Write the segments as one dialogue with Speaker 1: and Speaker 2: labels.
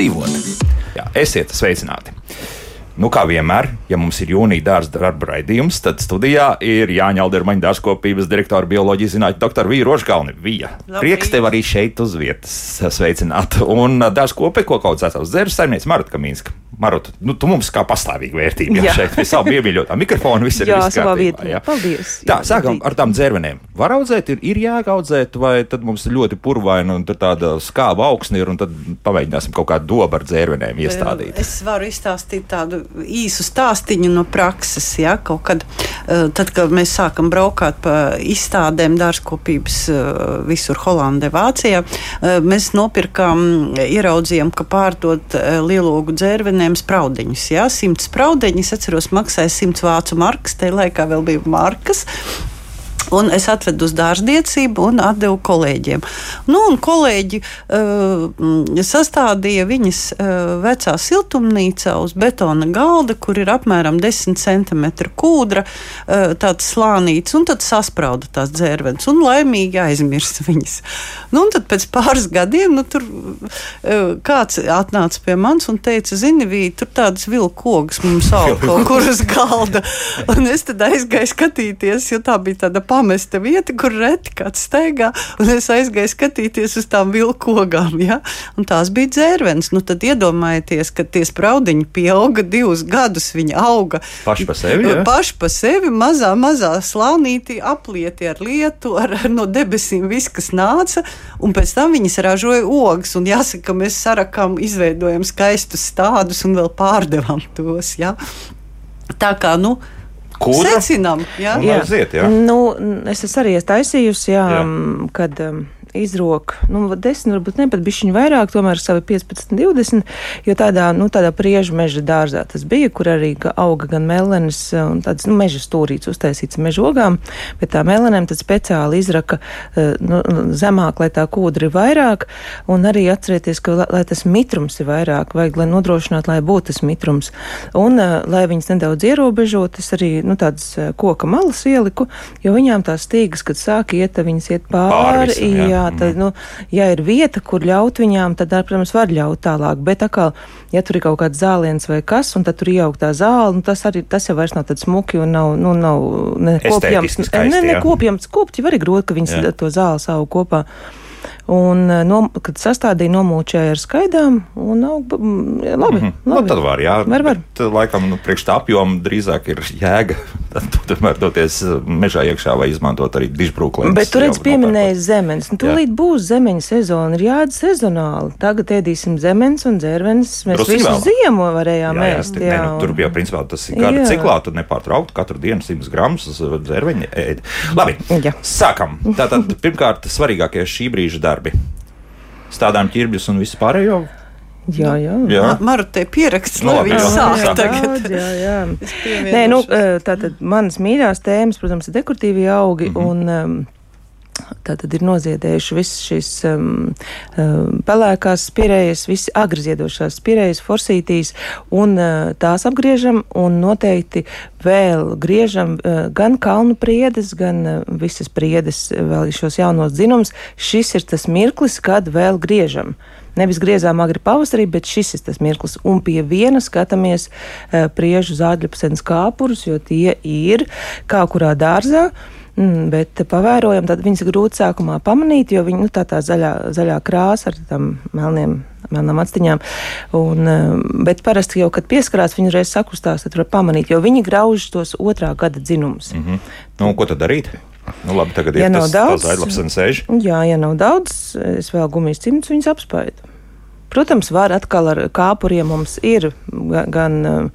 Speaker 1: dzīvot.
Speaker 2: Jā, esiet sveicināti! Nu, kā vienmēr, ja mums ir jūnija dārza darba raidījums, tad studijā ir Jāņa Aldermaņa dārzkopības direktora bioloģijas zinātņu doktora Vīra Rožkalni. Vija, prieks tev arī šeit uz vietas sveicināt. Un dārzkopi, ko kaut kāds dzēru saimnieks Marta Kamīnska. Marot, nu, tu mums kā pastāvīga vērtība jau
Speaker 3: Jā.
Speaker 2: šeit, pie savu iemīļotā mikrofonu, viss ir
Speaker 3: Jā, savā vietā.
Speaker 2: jā.
Speaker 3: Paldies.
Speaker 2: Tā,
Speaker 3: Jā,
Speaker 2: sākam
Speaker 3: patīk.
Speaker 2: ar tām dzērvenēm. Var audzēt, ir, ir jāaudzēt, vai tad mums ir ļoti purvaina un tāda skāba augsne ir, un tad pamēģināsim kaut kādu dobu ar dzērvenēm iestādīt.
Speaker 4: Es varu izstāstīt tādu īsu stāstīņu no prakses. Ja, kaut kad, eh, tad, kad mēs sākam braukāt pa izstādēm, dārzkopības eh, visur Holandē, Vācijā, eh, mēs nopirkām, ieraudzījām, ka pārdot lielogu dzērvenēm spraudiņus. Ja, simts spraudiņus, atceros, maksāja simts vācu markas, tajā laikā vēl bija markas. Un es atvedu uz dārzniecību un atdevu kolēģiem. Nu, un kolēģi uh, sastādīja viņas uh, vecā siltumnīcā uz betona galda, kur ir apmēram 10 cm kūdra, uh, tāds slānīts, un tad sasprauda tās dzērvenes un laimīgi aizmirst viņas. Nu, un tad pēc pāris gadiem nu, tur uh, kāds atnāca pie manis un teica, zini, Vīt, tur tādas vilkogas mums aug kaut kur uz galda. Un es tad aizgāju skatīties, jo tā bija tāda pamesta vieta, kur reti kāds steigā. Un es aizgāju skatīties uz tām vilkogām. Ja? Un tās bija dzērvenes. Nu, tad iedomājieties, ka tie spraudiņi pieauga divus gadus. Viņi auga
Speaker 2: Paši pa sevi, ja?
Speaker 4: paši pa sevi, mazā, mazā slānītī, aplieti ar lietu, ar, ar no debesīm, viss, kas nāca. Un pēc tam viņas ražoja ogas. Un jāsaka, ka mēs sarakām, izveidojam skaistus stādus un vēl pārdevām tos. Ja? Tā kā, nu,
Speaker 2: Kūdra?
Speaker 4: secinām, ja?
Speaker 2: Un aiziet, jā.
Speaker 3: Nu, es esmu arī esmu taisījusi, jā,
Speaker 2: Jā.
Speaker 3: jā. kad um, izrok, nu, 10, varbūt ne pat bišķiņu vairāk, tomēr savi 15, 20, jo tādā, nu, tādā priežu meža dārzā tas bija, kur arī ga- auga gan melenes un tāds, nu, meža stūrīts uztaisīts meža ogām, bet tā melenēm tad speciāli izraka eh, nu, zemāk, lai tā kūdra ir vairāk, un arī atcerieties, ka, lai, tas mitrums ir vairāk, vajag, lai nodrošinātu, lai būtu tas mitrums, un eh, lai viņas nedaudz ierobežot, es arī, nu, tādas eh, koka malas ieliku, jo viņām tās stīgas, kad sāk iet, viņas iet
Speaker 2: Pāri
Speaker 3: pāri,
Speaker 2: visam, jā.
Speaker 3: jā, tad, nu, ja ir vieta, kur ļaut viņām, tad, protams, var ļaut tālāk, bet atkal, ja tur ir kaut kāds zāliens vai kas, un tad tur iejaukt tā zāle, nu, tas arī, tas jau vairs nav tāds smuki un nav, nu, nav ne kopjams,
Speaker 2: Estētiski skaisti,
Speaker 3: ne, ne
Speaker 2: jā.
Speaker 3: kopjams, kopt jau arī grūti, ka viņas
Speaker 2: Jā.
Speaker 3: to zāli savu kopā. Un, eh, nom, kad sastādīja, nomūčēja ar skaidām, un aug, mm, labi,
Speaker 2: Mhm. Nu,
Speaker 3: labi.
Speaker 2: tad var, jā.
Speaker 3: Var, var.
Speaker 2: Bet, laikam, nu, priekš tā apjoma drīzāk ir jēga. Tad tomēr doties mežā iekšā vai izmantot arī dižbrūklēnu.
Speaker 3: Bet tur redz pieminēja zemenes. Nu, tūlīt būs zemeņa sezona, ir jāēd sezonāli. Tagad ēdīsim zemenes un dzērvenes. Mēs
Speaker 2: Drusciņ
Speaker 3: visu
Speaker 2: vēlāk.
Speaker 3: ziemu varējām
Speaker 2: Jā, jā,
Speaker 3: ēst.
Speaker 2: ne, nu, tur bija principā tas ir gada
Speaker 3: Jā.
Speaker 2: ciklā. Tu nepārtraukti katru dienu 100 gramus dzērveņa ēd. Labi,
Speaker 3: Jā.
Speaker 2: sākam. Tātad pirmkārt svarīgākie šī brīža darbi. Stādām ķirbjus un visu pārējo.
Speaker 3: Jā, jā.
Speaker 2: Jā.
Speaker 4: Ma- Maru te pieraksts,
Speaker 2: Nu,
Speaker 4: lai viņi
Speaker 2: jā.
Speaker 4: sāk
Speaker 2: Jā.
Speaker 4: tagad.
Speaker 3: Jā, jā. Nē, nu,
Speaker 4: pievienošos.
Speaker 3: tātad manas mīļās tēmas, protams, ir dekoratīvie augi. Mm -hmm. un, um, Tā tad ir noziedējuši visas šīs um, um, pelēkās spirējas, visi agri ziedošās spirējas, forsītīs, un uh, tās apgriežam, un noteikti vēl griežam uh, gan kalnu priedes, gan uh, visas priedes, uh, vēl šos jaunos dzinumus. Šis ir tas mirklis, kad vēl griežam. Nevis griezām agri pavasarī, bet šis ir tas mirklis. Un pie viena skatāmies uh, priežu zāģļapsenes kāpurus, jo tie ir kā kurā dārzā. Mm, bet pavērojam, tad viņas grūti sākumā pamanīt, jo viņi nu, tā, tā zaļā, zaļā krāsa ar tām melniem. Melnām atstiņām. Un, um, bet parasti jau, kad pieskarās, viņi reiz sakustās, tad var pamanīt, jo viņi grauž tos otrā gada dzinumus. Mm.
Speaker 2: Nu, ko tad darīt? Nu, labi, tagad
Speaker 3: Ja
Speaker 2: ir tas
Speaker 3: daudz,
Speaker 2: zaļlapsens sēž.
Speaker 3: Jā, ja nav daudz, es vēl gumijas cimdus viņus apspaidu. Protams, var atkal ar kāpuriem mums ir ga- gan.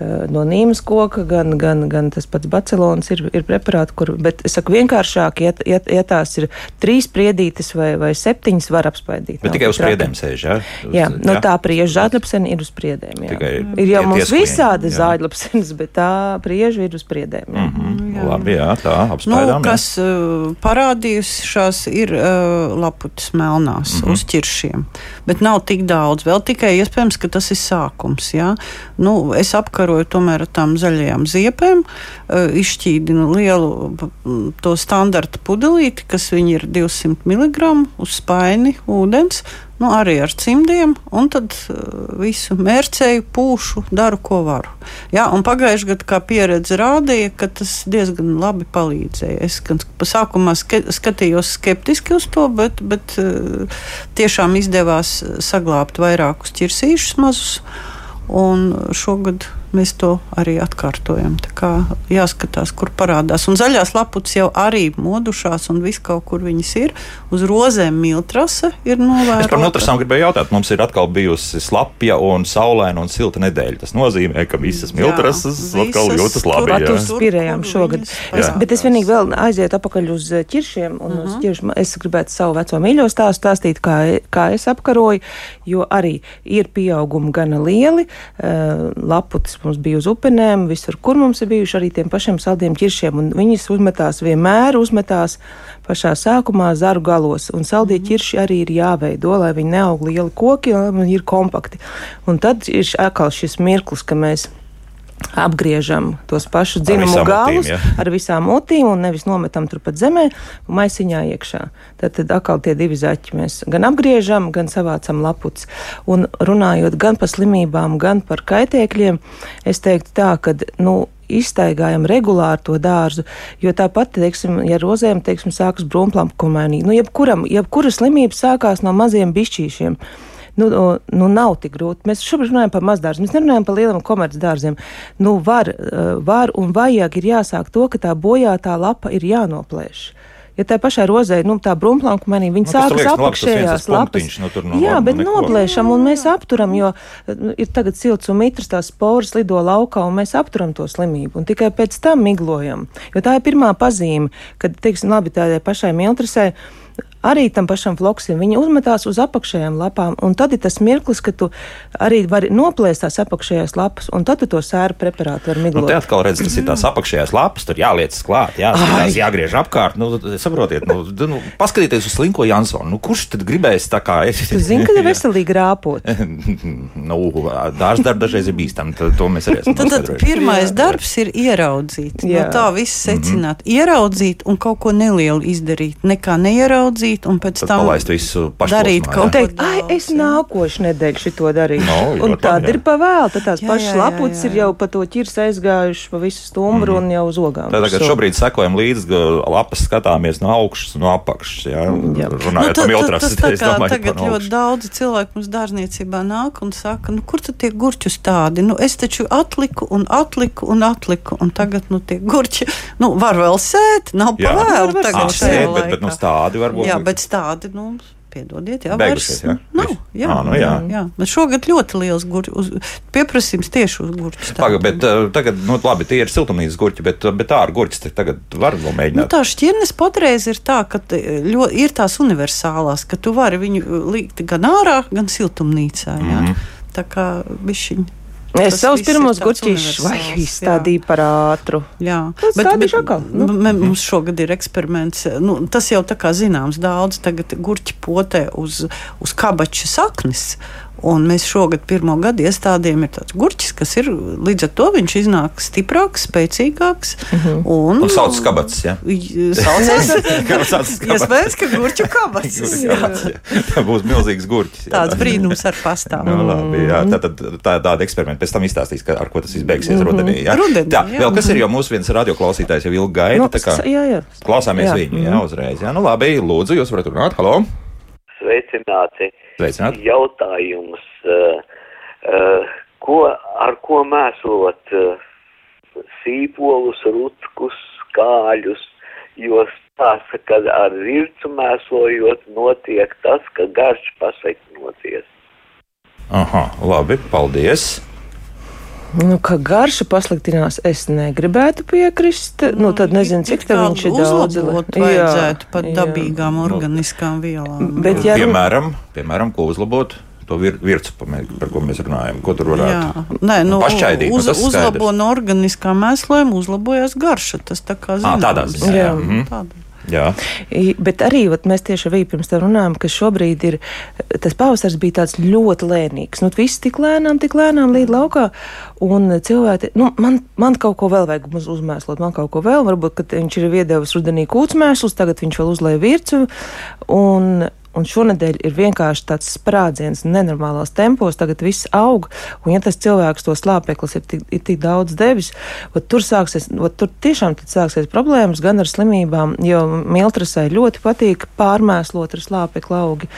Speaker 3: Eh, No nīmas koka, gan, gan, gan tas pats bacelons ir, ir preparāti, kur, bet es saku vienkāršāk, ja, ja, ja tās ir trīs priedītes vai, vai septiņas, var apspaidīt.
Speaker 2: Bet
Speaker 3: Nav
Speaker 2: tikai uz priedēm sēž. Jā, Uz-
Speaker 3: Jā, no tā prieža zāģlepsena ir uz priedēm. Jā.
Speaker 2: Tikai
Speaker 3: ir jau mums
Speaker 2: jā.
Speaker 3: zāģlepsenas, bet tā prieža ir uz priedēm. Jā.
Speaker 2: Mm, labi, jā, tā
Speaker 4: Nu,
Speaker 2: apspēdām. jā.
Speaker 4: kas uh, parādījušās, ir uh, laputas melnās mm
Speaker 2: Mhm.
Speaker 4: -hmm. uz ķiršiem. Bet nav tik daudz. Vēl tikai iespējams, ka tas ir sākums. Jā? Nu, es apkaroju tomēr ar tām zaļajām ziepēm, uh, izšķīdinu lielu to standarta pudelīti, kas viņi ir 200 mg uz spaini ūdens. nu, arī ar cimdiem, un tad uh, visu mērcēju, pūšu, daru, ko varu. Jā, un pagājušajā gadā, kā pieredze rādīja, ka tas diezgan labi palīdzēja. Es gan sākumā ske skatījos skeptiski uz to, bet, bet uh, tiešām izdevās saglabāt vairākus ķirsīšus mazus, un šogad mēs to arī atkārtojam. Tā kā jāskatās, kur parādās. Un zaļās laputas jau arī modušās, un viss kaut kur viņas ir. Uz rozēm miltrase ir novērota.
Speaker 2: Es par miltrasām gribēju jautāt. Mums ir atkal bijusi slapja un saulaina un silta nedēļa. Tas nozīmē, ka visas miltrases jā, atkal jūtas labi.
Speaker 3: Pat uz spirējām šogad. Es, bet es vienīgi vēl aizietu apakaļ uz ķiršiem un uh -huh. uz mhm. ķiršiem. Es gribētu savu veco mīļo stāstu stāstīt, kā, kā es apkaroju, jo arī ir pieaugumi gana lieli. Uh, laputas mums bija uz upenēm, visur, kur mums ir bijuši arī tiem pašiem saldiem ķiršiem, viņas uzmetās vienmēr uzmetās pašā sākumā zaru galos, un saldie mm. ķirši arī ir jāveido, lai viņi neaug lieli koki, lai viņi ir kompakti. Un tad ir atkal šis mirklis, ka mēs apgriežam tos pašus dzinumu galus ja? ar visām utīm un nevis nometam turpat zemē un maisiņā iekšā. Tad, tad atkal tie divi zaķi mēs gan apgriežam, gan savācam laputs. Un runājot gan par slimībām, gan par kaitēkļiem, es teiktu tā, ka, nu, iztaigājam regulāri to dārzu, jo tāpat, teiksim, ja rozēm, teiksim, sākas brūmplamkumainīgi, nu, jebkuram, jebkura slimība sākās no maziem bišķīšiem nu, nu nav tik grūti. Mēs šobrīd runājam par mazdārziem, mēs nerunājam par lieliem komercdārziem. Nu, var, eh, var un vajag ir jāsāk to, ka tā bojātā lapa ir jānoplēš. Ja tā pašā rozē, nu, tā brūmplanka manī, viņa nu, sākas nu, apakšējās lapas. Nu, no Jā, bet neko. noplēšam un mēs apturam, jo nu, ir tagad silts un mitrs, tās sporas lido laukā un mēs apturam to slimību un tikai pēc tam miglojam. Jo tā ir pirmā pazīme, kad, teiksim, labi, tādai pašai miltrasē arī tam pašam floksim, viņi uzmetās uz apakšējām lapām, un tad ir tas mirklis, ka tu arī vari noplēst tās apakšējās lapas, un tad tu to sēru preparātu var miglot.
Speaker 2: Nu, te atkal redz, tas ir tās apakšējās lapas, tur jāliec klāt, jāskatās, jāgriež apkārt, nu, saprotiet, nu, nu, paskatieties uz slinko Jansonu, nu, kurš tad gribēs tā kā... Es...
Speaker 3: Tu zini, ka ir veselīgi rāpot.
Speaker 2: nu, dārsts darbs dažreiz ir bīstam, to mēs arī esam
Speaker 4: tad, tad pirmais Jā. darbs ir ieraudzīt, Jā. no tā viss secināt, mm -hmm. ieraudzīt un kaut ko nelielu izdarīt, nekā neieraudzīt darīt, un pēc tam
Speaker 2: palaist visu
Speaker 4: darīt kaut
Speaker 3: ko tādu. Ai, es nākošu nedēļu šito darīšu. No, un tad ir pavēl, tad tās jā, pašas jā, lapuces ir jau pa to ķirs aizgājuši pa visu stumbru mm. un jau uz ogām.
Speaker 2: Tad tagad šobrīd sekojam līdzi, lapas skatāmies no augšas, no apakšas, jā, jā. runājot nu, par miltras.
Speaker 4: Tas tā kā domāju, tagad ļoti daudzi cilvēki mums dārzniecībā nāk un saka, nu kur tad tie gurķus tādi? Nu es taču atliku un atliku un atliku, un tagad, nu tie gurķi, nu var vēl sēt, nav pavēlu tagad
Speaker 2: šajā laikā. Bet, bet, nu stādi varbūt.
Speaker 4: Jā, bet tādi, nu, piedodiet, jā,
Speaker 2: Beigušies,
Speaker 4: vairs, jā? Nav, jā, à, nu, jā. jā, jā. Šogad ļoti liels gurķis, pieprasījums tieši uz gurķu.
Speaker 2: Paga, bet uh, tagad, nu, labi, tie ir siltumnīcas gurķi, bet, bet tā ar gurķis tagad var vēl mēģināt. Nu,
Speaker 4: tā šķirnes patreiz ir tā, ka ļo, ir tās universālās, ka tu vari viņu likt gan ārā, gan siltumnīcā, jā. Mm -hmm. Tā kā bišķiņi.
Speaker 3: Es savus pirmos gurķīšus vai izstādīju par ātru.
Speaker 4: Jā, tas bet, bet atkal, nu. mums šogad ir eksperiments. Nu, tas jau tā kā zināms, daudz tagad gurķi potē uz, uz kabača saknes. Un mēs šogad pirmo gadu iestādījām ir tāds gurķis, kas ir līdz ar to viņš iznāk stiprāks, spēcīgāks.
Speaker 2: Mm -hmm. Un, un sauc kabats, jā.
Speaker 4: Saucās, iespējams, ka gurķu kabats.
Speaker 2: tā būs milzīgs gurķis.
Speaker 4: Jā. Tāds brīnums ar pastāv.
Speaker 2: Nu, labi, jā, tā, tā, tā, tāda eksperimenta. Pēc tam izstāstīs, ka, ar ko tas izbeigsies mm -hmm. rudenī. Jā.
Speaker 4: rudenī
Speaker 2: tā, jā. vēl kas ir, jo mūsu viens radioklausītājs jau ilgi gaida.
Speaker 3: No, nu, kā, jā, jā.
Speaker 2: Klausāmies jā. viņu, jā, mhm. uzreiz. Jā, nu labi, lūdzu, jūs varat runāt. Halo!
Speaker 1: Sveicināti!
Speaker 2: Sveicināt.
Speaker 1: Jautājums, uh, uh, ko, ar ko mēsot uh, sīpolus, rutkus, kāļus, jo stāsta, ka ar vircu mēsojot notiek tas, ka garš pasekņoties.
Speaker 2: Aha, labi, paldies!
Speaker 3: Nu, ka garša pasliktinās, es negribētu piekrist. Nu, tad nezinu, cik tā viņš ir daudz.
Speaker 4: Vajadzētu pat dabīgām organiskām vielām.
Speaker 2: Bet, ja piemēram, piemēram, ko uzlabot? To vir, virsu, par ko mēs runājam, ko tur varētu Jā.
Speaker 4: Nē, nu, pašķaidīt. Nu, uz, nu, uzlabo no organiskā mēslojuma, uzlabojas garša. Tas tā kā zināms.
Speaker 2: À, tādā ziņā. Jā. Jā. Mhm. Tādā. Jā.
Speaker 3: Bet arī vat, mēs tieši arī pirms tam runājām, ka šobrīd ir tas pavasars bija tāds ļoti lēnīgs. Nu, viss tik lēnām, tik lēnām līd laukā. Un cilvēki, nu, man, man kaut ko vēl vajag uzmēslot, man kaut ko vēl. Varbūt, ka viņš ir iedevis rudenī kūtsmēslus, tagad viņš vēl uzlēja vircu. Un, Un šonadēļ ir vienkārši tāds sprādziens, nenormālās tempos, tagad viss aug, un ja tas cilvēks to slāpeklis ir tik, ir tik daudz devis, tur sāksies, tur tiešām sāksies problēmas gan ar slimībām, jo miltrasai ļoti patīk pārmēslot ar slāpekli augi.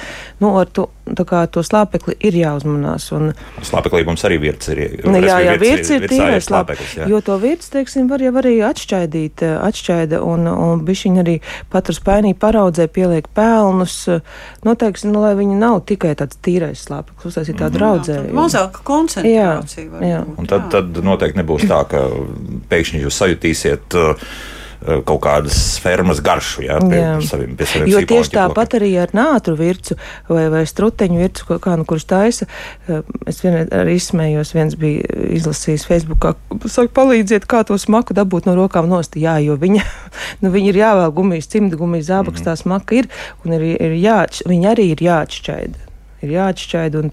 Speaker 3: Nu, ar to, kā, to slāpekli ir jāuzmanās. Un,
Speaker 2: slāpeklī mums arī virts ir.
Speaker 3: Nu, jā, jā, virts ir tīrais slāpeklis. Jā. Jo to virts, teiksim, var jau arī atšķaidīt, atšķaida un, un bišķiņi arī pat uz painī paraudzē pieliek pelnus. Noteikti, nu, lai viņi nav tikai tāds tīrais slāpeklis, uztaisīt tādu mm, raudzēju.
Speaker 4: Mazāka koncentrācija. Jā, jā.
Speaker 2: Un tad, tad noteikti nebūs tā, ka pēkšņi jūs sajutīsiet. Uh, Eh, kaut kādas fermas garšu jā, pie, jā. saviem, pie saviem
Speaker 3: Jo tieši tāpat arī ar nātru vircu vai, vai struteņu vircu, kā nu kurš taisa. Eh, es vienreiz arī izsmējos, viens bija izlasījis Facebookā, saka, palīdziet, kā to smaku dabūt no rokām nost. Jā, jo viņa, nu, viņa ir jāvēl gumijas, cimda gumijas zābaks, mm -hmm. tā smaka ir, un ir, ir jāatš, viņa arī ir jāatšķaida. Ir jāatšķaida, un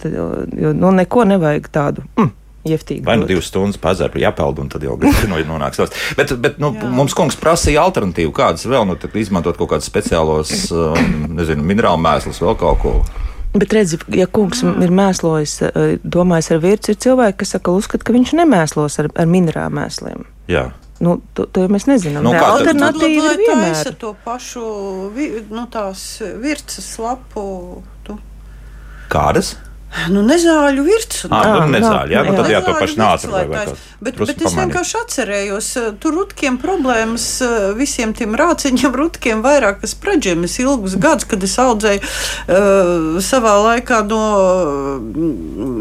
Speaker 3: jo, nu, neko nevajag tādu. Mm Jeftīgi
Speaker 2: Vai nu divas stundas pazaru jāpeld, un tad jau gandrīz nonāks tos. Bet, bet nu, Jā. mums kungs prasīja alternatīvu, kādas vēl, nu, izmantot kaut kādus speciālos, um, nezinu, minerālu mēslus, vēl kaut ko.
Speaker 3: Bet redziet, ja kungs ir mēslojis, uh, domājis ar vīru, ir cilvēki, kas saka, uzskata, ka viņš nemēslos ar, ar minerālu mēsliem.
Speaker 2: Jā.
Speaker 3: Nu, to, to mēs nezinām.
Speaker 2: Nu,
Speaker 3: kā alternatīva
Speaker 4: ir vienmēr. to pašu nu, tās virces lapu. Tu.
Speaker 2: Kādas?
Speaker 4: Nu, nezāļu virsmu.
Speaker 2: Ah, nu, nezāļu, jā, nu, tad jā, to pašu nāca.
Speaker 4: Bet, bet es vienkārši atcerējos, eh, tur rutkiem problēmas eh, visiem tiem rāciņiem, rutkiem vairāk, kas preģiem. Es ilgus gadus, kad es audzēju uh, savā laikā no,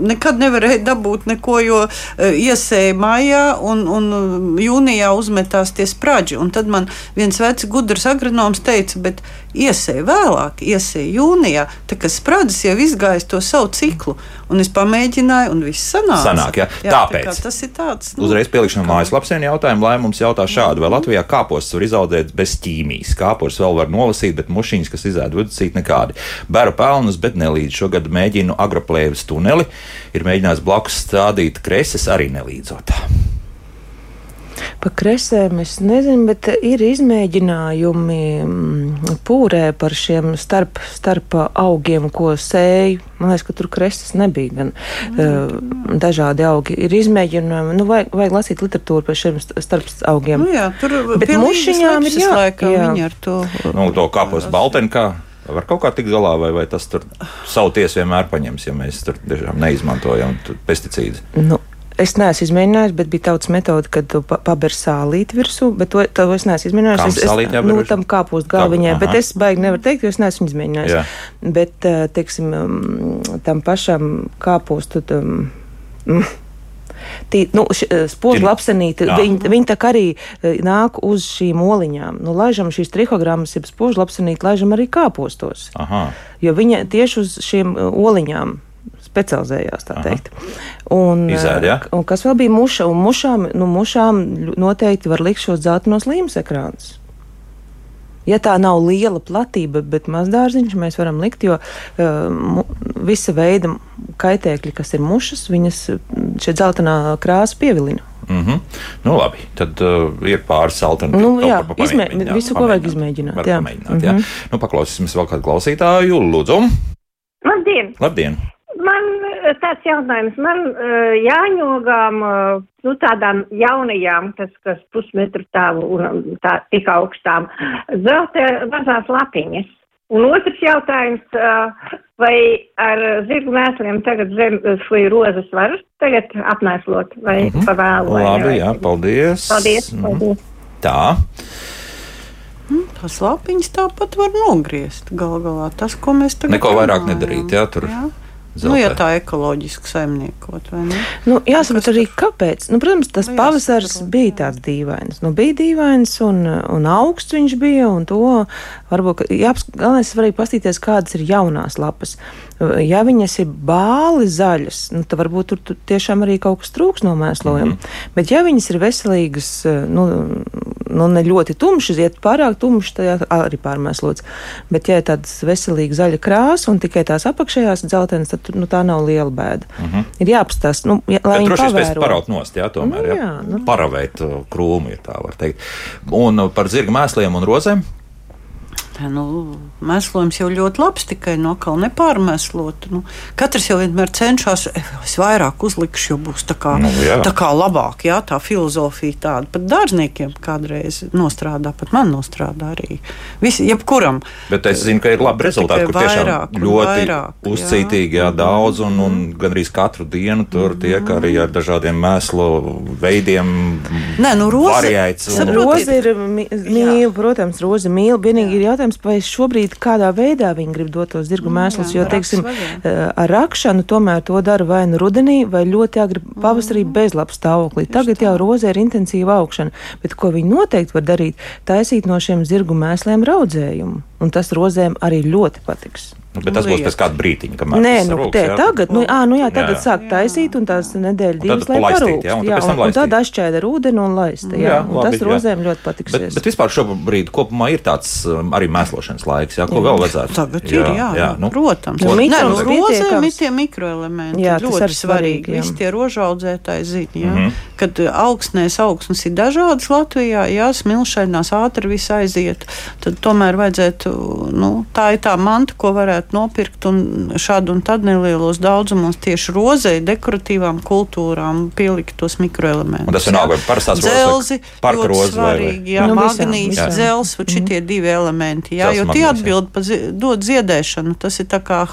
Speaker 4: nekad nevarēju dabūt neko, jo iesēja maijā un, un jūnijā uzmetās tie spraģi. Un tad man viens vecs gudrs agronoms teica, bet iesēja vēlāk, iesēja jūnijā, tā kā sprādzes jau izgājis to savu ciklu. Un es pamēģināju, un viss sanāca.
Speaker 2: Sanāk, ja? jā, Tāpēc
Speaker 4: tā tas ir tāds. Nu,
Speaker 2: Uzreiz pielikšu no mājaslapas jautājumu, lai mums jautā šādu, vai Latvijā kāpostus var izaudzēt bez ķīmijas. Kāpos vēl var nolasīt, bet mušiņas, kas izēda viduscīt, nekādi. Bēru pelnus, bet nelīdz. Šogad mēģinu agroplēvis tuneli, ir mēģinājis blakus stādīt kreses arī nelīdzot.
Speaker 3: Pa kresēm es nezinu, bet ir izmēģinājumi mm, pūrē par šiem starp, starp augiem, ko sēju. Man liekas, ka tur kreses nebija gan mm. dažādi augi. Ir izmēģinājumi, nu, vajag, vajag lasīt literatūru par šiem starp augiem.
Speaker 4: Nu jā, tur
Speaker 3: bet mušiņām ir jā,
Speaker 4: jā. viņi ar to.
Speaker 2: Nu, to kāpos baltenkā. Var kaut kā tikt galā, vai, vai tas tur savu tiesu vienmēr paņems, ja mēs tur tiešām neizmantojam pesticīdus?
Speaker 3: Nu, Es neesmu izmēģinājis, bet bija tautas metode, kad tu paber sālīti virsū, bet to, to es neesmu izmēģinājis.
Speaker 2: Es, es,
Speaker 3: nu, tam kāpūst galviņai, bet es baigi nevaru teikt, jo es neesmu izmēģinājis. Jā. Bet, eh, teiksim, mm, tam pašam kāpūstu. Tam, mm, Tī, nu, eh, Spožu apsenīti, viņi, viņi tā kā arī eh, nāk uz šīm oliņām. Nu, laižam šīs trihogrammas, jeb spožu apsenīti, laižam arī kāpostos. Aha. Jo viņa tieši uz šīm oliņām specializējās, tā teikt. Un,
Speaker 2: Izēd, ja?
Speaker 3: un kas vēl bija muša, un mušām, nu, mušām noteikti var likt šos dzeltenos līmes ekrānus. Ja tā nav liela platība, bet maz dārziņš, mēs varam likt, jo uh, visa veida kaitēkļi, kas ir mušas, viņas šie dzeltenā krāsa pievilina.
Speaker 2: Mm -hmm. Nu, labi, tad uh, ir pāris alternatīvas.
Speaker 3: Nu, jā, izmē, visu, ko vajag izmēģināt. Jā,
Speaker 2: pamēģināt, mm -hmm. jā. Nu, paklausīsimies vēl kādu klausītāju, Lūdzu.
Speaker 5: Labdien!
Speaker 2: Labdien!
Speaker 5: Tāds jautājums, man uh, jāņogām, uh, nu tādām jaunajām, kas, kas pusmetru tālu un tā tik augstām, zelta mazās lapiņas. Un otrs jautājums, uh, vai ar zirgu mēsliem tagad zem vai rozes var tagad apmēslot vai mm -hmm. pavēlu? Vai
Speaker 2: Labi, vai, jā, paldies.
Speaker 5: Paldies. Mm -hmm. paldies.
Speaker 2: Tā.
Speaker 4: Mm, tās lapiņas tāpat var nogriezt. Gal galā tas, ko mēs tagad
Speaker 2: Neko vairāk nedarīt, jā, tur. Jā.
Speaker 4: Zeltē. Nu, ja tā ekoloģiski saimniekot, vai ne?
Speaker 3: Nu, jāsaprot arī, kāpēc. Nu, protams, tas nu, pavasars bija tāds dīvains. Nu, bija dīvains un, un augsts viņš bija, un to varbūt, jāpask, galvenais svarīgi pastīties, kādas ir jaunās lapas. Ja viņas ir bāli zaļas, nu, tad varbūt tur, tur tiešām arī kaut kas trūks no mēslojuma. Mm -hmm. Bet ja viņas ir veselīgas, nu, nu ne ļoti tumšas, ja pārāk tumšas, tad arī pārmēslots. Bet ja ir tādas veselīga zaļa krāsa un tikai tās apakšējās dzeltenes, tad nu, tā nav liela bēda. Mm -hmm. Ir jāapstāsta, nu, ja, lai viņi
Speaker 2: droši vien paraut nost, jā, tomēr, nu, jā, nu. paravēt uh, krūmu, ja tā var teikt. Un uh, par zirga mēsliem un rozēm?
Speaker 4: Nu, mēslojums jau ļoti labs, tikai no kā nepārmēslot. Nu, katrs jau vienmēr cenšas, es vairāk uzlikšu, jo būs tā kā,
Speaker 2: Nu, jā.
Speaker 4: tā kā labāk. Jā, tā filozofija tāda pat dārzniekiem kādreiz nostrādā, pat man nostrādā arī. Visi, jebkuram.
Speaker 2: Bet es zinu, ka ir labi rezultāti, kur tiešām
Speaker 4: Vairāk un
Speaker 2: ļoti
Speaker 4: vairāk, jā.
Speaker 2: uzcītīgi, jā, daudz un, un gandrīz katru dienu tur tiek arī ar dažādiem mēslu veidiem.
Speaker 4: Nē, nu, roze-
Speaker 2: variēts un-
Speaker 3: Roze ir mīl, protams, roze mīl. Vienīgi ir jautājums, vai šobrīd kādā veidā viņi grib dot tos zirgu mēslus. Jo,
Speaker 4: jā,
Speaker 3: teiksim, eh, ar rakšanu tomēr to dara vai nu rudenī, vai ļoti agri pavasarī bezlabs stāvoklī. Tagad jau roze ir intensīva augšana, bet ko viņi noteikti var darīt, taisīt no šiem zirgu mēsliem raudzējumu. Un tas rozēm arī ļoti patiks.
Speaker 2: Nu, bet tas būs pēc kāda brīdiņa, kamēr
Speaker 3: Nē, nu,
Speaker 2: sarūks,
Speaker 3: te,
Speaker 2: jā.
Speaker 3: tagad, nu, ā, nu jā, tagad
Speaker 2: Jā.
Speaker 3: sāk taisīt, un tās nedēļas divas, lai parūkst.
Speaker 2: jā, un
Speaker 3: Jā, un, un tad ašķēda ar ūdeni un laista. Jā,
Speaker 2: Jā,
Speaker 3: un
Speaker 2: labi,
Speaker 3: tas
Speaker 2: jā.
Speaker 3: rozēm ļoti
Speaker 2: Bet,
Speaker 3: patiksies.
Speaker 2: bet vispār šobrīd kopumā ir tāds um, arī mēslošanas laiks, jā, ko vēl vajadzētu.
Speaker 4: Tagad jā, ir, jā, jā,
Speaker 2: nu,
Speaker 4: protams.
Speaker 3: Nu,
Speaker 4: Nē, nu, rozēm ir tie mikroelementi.
Speaker 3: Jā, tas
Speaker 4: ļoti
Speaker 3: arī svarīgi, jā.
Speaker 4: Visi tie rožaudzētāji zina, jā,
Speaker 2: Mhm.
Speaker 4: kad uh, augsnēs augsnes ir dažādas Latvijā, jā, smilšainās ātri viss aiziet, tad tomēr vajadzētu, nu, tā ir tā manta, ko varētu nopirkt un šādu un tad nelielos daudzumos tieši rozei, dekoratīvām kultūrām pielikt tos mikroelementus.
Speaker 2: Un tas vienalga, vai parastās vai
Speaker 4: Dzelzi,
Speaker 2: parka roze vai- vai-
Speaker 4: svarīgi, jā,
Speaker 3: Nu, visām.
Speaker 4: dzels, un šitie divi elementi, jā,
Speaker 2: Dzels,
Speaker 4: jo tie atbild pa dod ziedēšanu. Tas ir tā kā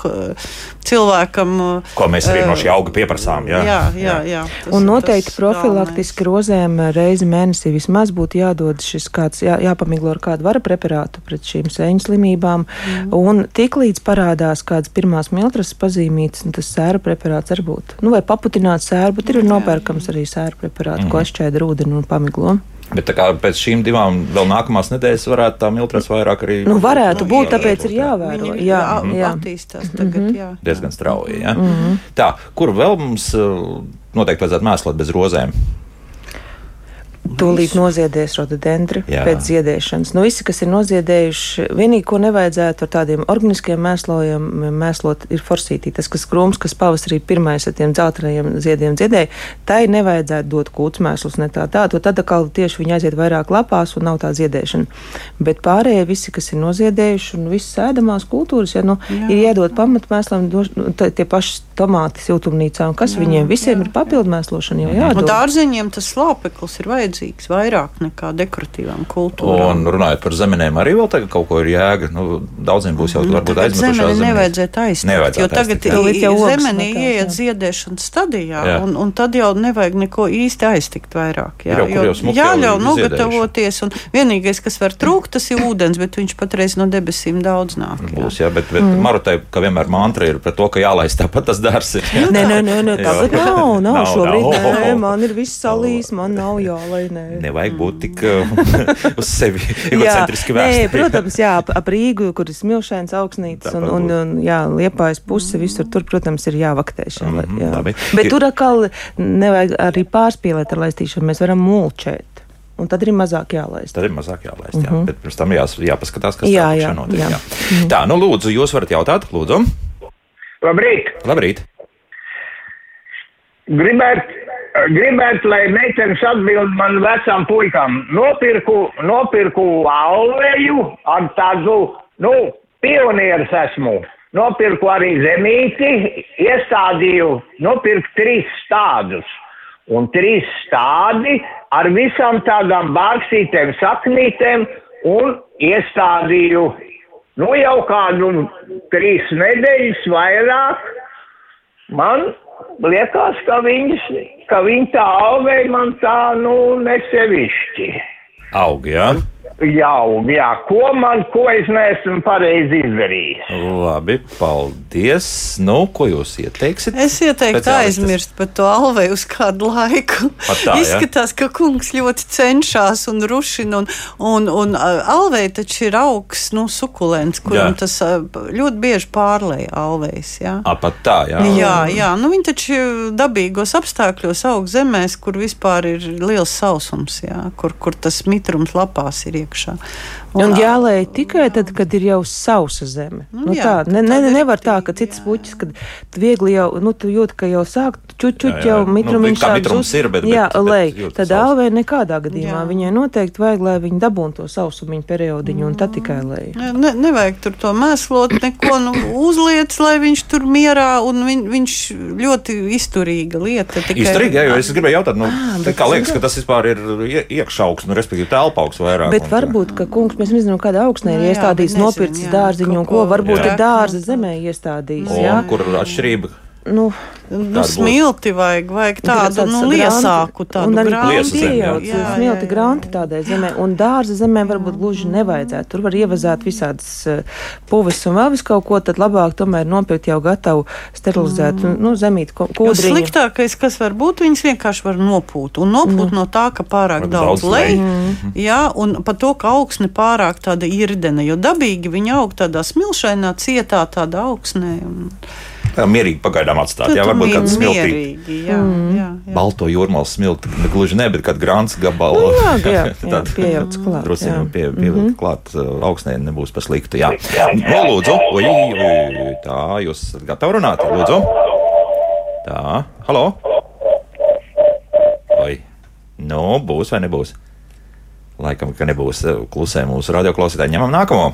Speaker 4: cilvēkam.
Speaker 2: Ko mēs arī no šī auga pieprasām. Jā,
Speaker 4: Jā, jā, jā.
Speaker 3: Un noteikti profilaktiski rozēm reizi mēnesī vismaz būtu jādod šis kāds, jā, jāpamiglo ar kādu vara preparātu pret šīm sēņu slimībām. Mm. Un tiklīdz parādās kādas pirmās miltras pazīmītas, un tas sēra preparāts var būt. Nu, vai paputināt sēru, bet ir nopērkams arī sēra preparāts, mm. ko atšķēda ar ūdeni un pamiglo.
Speaker 2: Bet tā kā pēc šīm divām vēl nākamās nedēļas varētu tā miltras vairāk arī.
Speaker 3: Nu, varētu
Speaker 4: Nu,
Speaker 3: būt,
Speaker 4: jā,
Speaker 3: tāpēc ir jāvēro.
Speaker 4: jā,
Speaker 3: Jā,
Speaker 4: jā.
Speaker 3: jā.
Speaker 4: attīstās tagad, jā.
Speaker 2: diezgan strauji. Ja? Mm -hmm. Tā, kur vēl mums uh, noteikti vajadzētu mēslot bez rozēm?
Speaker 3: Tūlīt noziedēs rododendri
Speaker 2: Jā.
Speaker 3: pēc ziedēšanas. Nu, visi, kas ir noziedējuši, vienīgi, ko nevajadzētu ar tādiem organiskiem mēslojumiem mēslot, ir forsītī. Tas, kas krūms, kas pavasarī pirmais ar tiem dzeltenajiem ziediem dziedēja, tai nevajadzētu dot kūtsmēslus ne tā tā, tad atkal tieši viņi aiziet vairāk lapās un nav tā ziedēšana. Bet pārējie visi, kas ir noziedējuši un visas ēdamās kultūras, ja, nu, jā. ir iedot pamatmēslam, nu, tie paši tomāti siltumnīcā un kas jā, viņiem visiem jā, ir papildmēslošana jau
Speaker 4: Un
Speaker 3: jādod.
Speaker 4: dārzeņiem tas slāpeklis ir vajadzīgs vairāk nekā dekoratīvām kultūrām.
Speaker 2: Un runājot par zemenēm, arī vēl tagad kaut ko ir jēga. Nu, daudziem būs jau varbūt
Speaker 4: Tagad
Speaker 2: aizmetušās
Speaker 4: zemeni nevajadzētu aiztikt,
Speaker 2: Nevajadzētu
Speaker 4: jo tagad
Speaker 2: aiztikt,
Speaker 3: jau
Speaker 4: zemeni ieiet ziedēšanas stadijā,
Speaker 2: Jā.
Speaker 4: un, un tad jau nevajag neko īsti aiztikt vairāk. Jā,
Speaker 2: jau, jau
Speaker 4: jāļauj nogatavoties, un vienīgais, kas var trūkt, tas ir ūdens, bet viņš patreiz no debesīm daudz nāk. jā.
Speaker 2: Būs, jā, bet, bet mm. Marutai, kā vienmēr, mantra ir par to, ka jālaist tāpat tas dārs. ir.
Speaker 3: Nē, nē, nē, nē
Speaker 2: Jā.
Speaker 3: nav. nav,
Speaker 2: Nav,
Speaker 3: šobrīd
Speaker 2: nav.
Speaker 3: nē, man ir viss salīs, man nav jālai. Nē.
Speaker 2: Nevajag būt tik uh, uz sevi egocentriski
Speaker 3: nē,
Speaker 2: vērst.
Speaker 3: protams, jā, ap, ap Rīgu, kur ir smilšains augsnītes un, un, un jā, liepājas puse, visur tur, protams, ir jāvaktē. Šā,
Speaker 2: Mhm,
Speaker 3: jā.
Speaker 2: labi.
Speaker 3: Bet tur atkal nevajag arī pārspīlēt ar laistīšanu, mēs varam mulčēt. Un tad ir mazāk jālaist.
Speaker 2: Tad ir mazāk jālaist. Jā. Mm -hmm. Bet pirms tam jās, jāpaskatās, kas.
Speaker 3: Jā, jā,
Speaker 2: notiek.
Speaker 3: jā.
Speaker 2: Jā. Tā, nu lūdzu, jūs varat jautāt, lūdzu.
Speaker 6: Labrīt!
Speaker 2: Labrīt!
Speaker 6: Gribētu, gribētu, lai meitenes atbild man vecām puikām. Nopirku, nopirku alveju ar tādu, nu, pionieris esmu. Nopirku arī zemīti, iestādīju, nopirku trīs stādus. Un trīs stādi ar visām tādām bārkstītēm, saknītēm un iestādīju, nu, jau kādu trīs nedēļas vairāk. Man liekas, ka viņas, ka viņa tā augēja man tā, nu, nesevišķi.
Speaker 2: Aug, jā.
Speaker 6: Jau, jā, ko man, ko es neesmu pareizi izdarījis.
Speaker 2: Labi, paldies. Nu, ko jūs ieteiksiet?
Speaker 4: Es ieteiktu aizmirst par to alveju uz kādu laiku.
Speaker 2: Pat tā, ja?
Speaker 4: Izskatās, ka kungs ļoti cenšas un rušina. Un, un, un alveja taču ir augsts, nu, sukulents, kuram
Speaker 2: Jā.
Speaker 4: tas ļoti bieži pārlēja alvejas. Jā.
Speaker 2: A, pat tā, jā.
Speaker 4: Jā, jā, nu viņi taču dabīgos apstākļos aug zemēs, kur vispār ir liels sausums, jā, kur, kur tas mitrums lapās ir iekšā.
Speaker 3: Un jālēj tikai tad, kad ir jau sausa zeme.
Speaker 4: Nu
Speaker 3: Nu,
Speaker 4: jā,
Speaker 3: tā, ne, ne, nevar tā, ka
Speaker 4: jā.
Speaker 3: puķis, kad viegli jau, nu, tu jūti, ka jau sāk čučuķi jau
Speaker 2: Nu,
Speaker 3: mitrumiņš sāk
Speaker 2: mitrums
Speaker 3: zust.
Speaker 2: ir, bet-
Speaker 3: jā,
Speaker 2: bet- bet
Speaker 3: lej,
Speaker 2: jūtas
Speaker 3: tad alvē nekādā gadījumā.
Speaker 4: Jā.
Speaker 3: Viņai noteikti vajag, lai viņi dabūtu to sausumiņu periodiņu, un tad tikai lej.
Speaker 4: Ne, ne, nevajag tur to mēslot, neko nu, uzliec, lai viņš tur mierā, un viņ, viņš ļoti izturīga lieta. tikai-
Speaker 2: Izturīgi, jā, jo es gribēju jautāt, nu,
Speaker 3: Ah, bet
Speaker 2: kā liekas, ka tas vispār ir ie- iekšaugs, nu, respektīvi telpaugs vairāk.
Speaker 3: Bet
Speaker 2: un-
Speaker 3: varbūt, ka kungs, mēs nezinām, kādā augsnē ir
Speaker 4: Nu
Speaker 3: iestādījis,
Speaker 4: bet
Speaker 3: nopircis dārziņu un ko. Varbūt ir dārza zemē iestādījis.
Speaker 2: Un kur atšķirība?
Speaker 3: Nu,
Speaker 4: Nu,
Speaker 2: būs.
Speaker 4: smilti vajag, vajag tādu nu, liesāku tādu grāmatu.
Speaker 3: Smilti granti tādai zemē, un dārza zemē varbūt gluži nevajadzētu. Tur var ievazāt visādas uh, puvis un vēl vis kaut ko, tad labāk tomēr nopirkt jau gatavu sterilizētu, mm. nu, zemīt ko-
Speaker 4: Jo
Speaker 3: kodriņu.
Speaker 4: sliktākais, kas var būt, viņas vienkārši var nopūt. Un nopūt mm. no tā, ka pārāk
Speaker 2: Varbūt
Speaker 4: daudz
Speaker 2: daudz
Speaker 4: lej, mm. jā, un par to, ka augsne pārāk tāda irdena, jo dabīgi viņa aug tādā smilšainā, cietā tādā augsnē. Un,
Speaker 2: Tā mierīgi pagaidām atstāt. Jā,
Speaker 4: tur
Speaker 2: varbūt kāds smiltī.
Speaker 4: mierīgi, jā, mm. jā, jā.
Speaker 2: Balto jūrmālas smilti, ne gluži ne, bet kad grāns gabalu.
Speaker 3: Nu, jā, jā, jā,
Speaker 2: Tad
Speaker 3: pieejams klāt.
Speaker 2: Drusku
Speaker 3: jā.
Speaker 2: pie, pie, mm -hmm. klāt augstnē nebūs par sliktu. Jā, no, lūdzu, ui, ui, tā jūs esat gatavi runāt? Lūdzu, tā, halo. Oi, nu, būs vai nebūs? Laikam, ka nebūs uh, klusē mūsu radioklausītāji. Ņemam nākamo.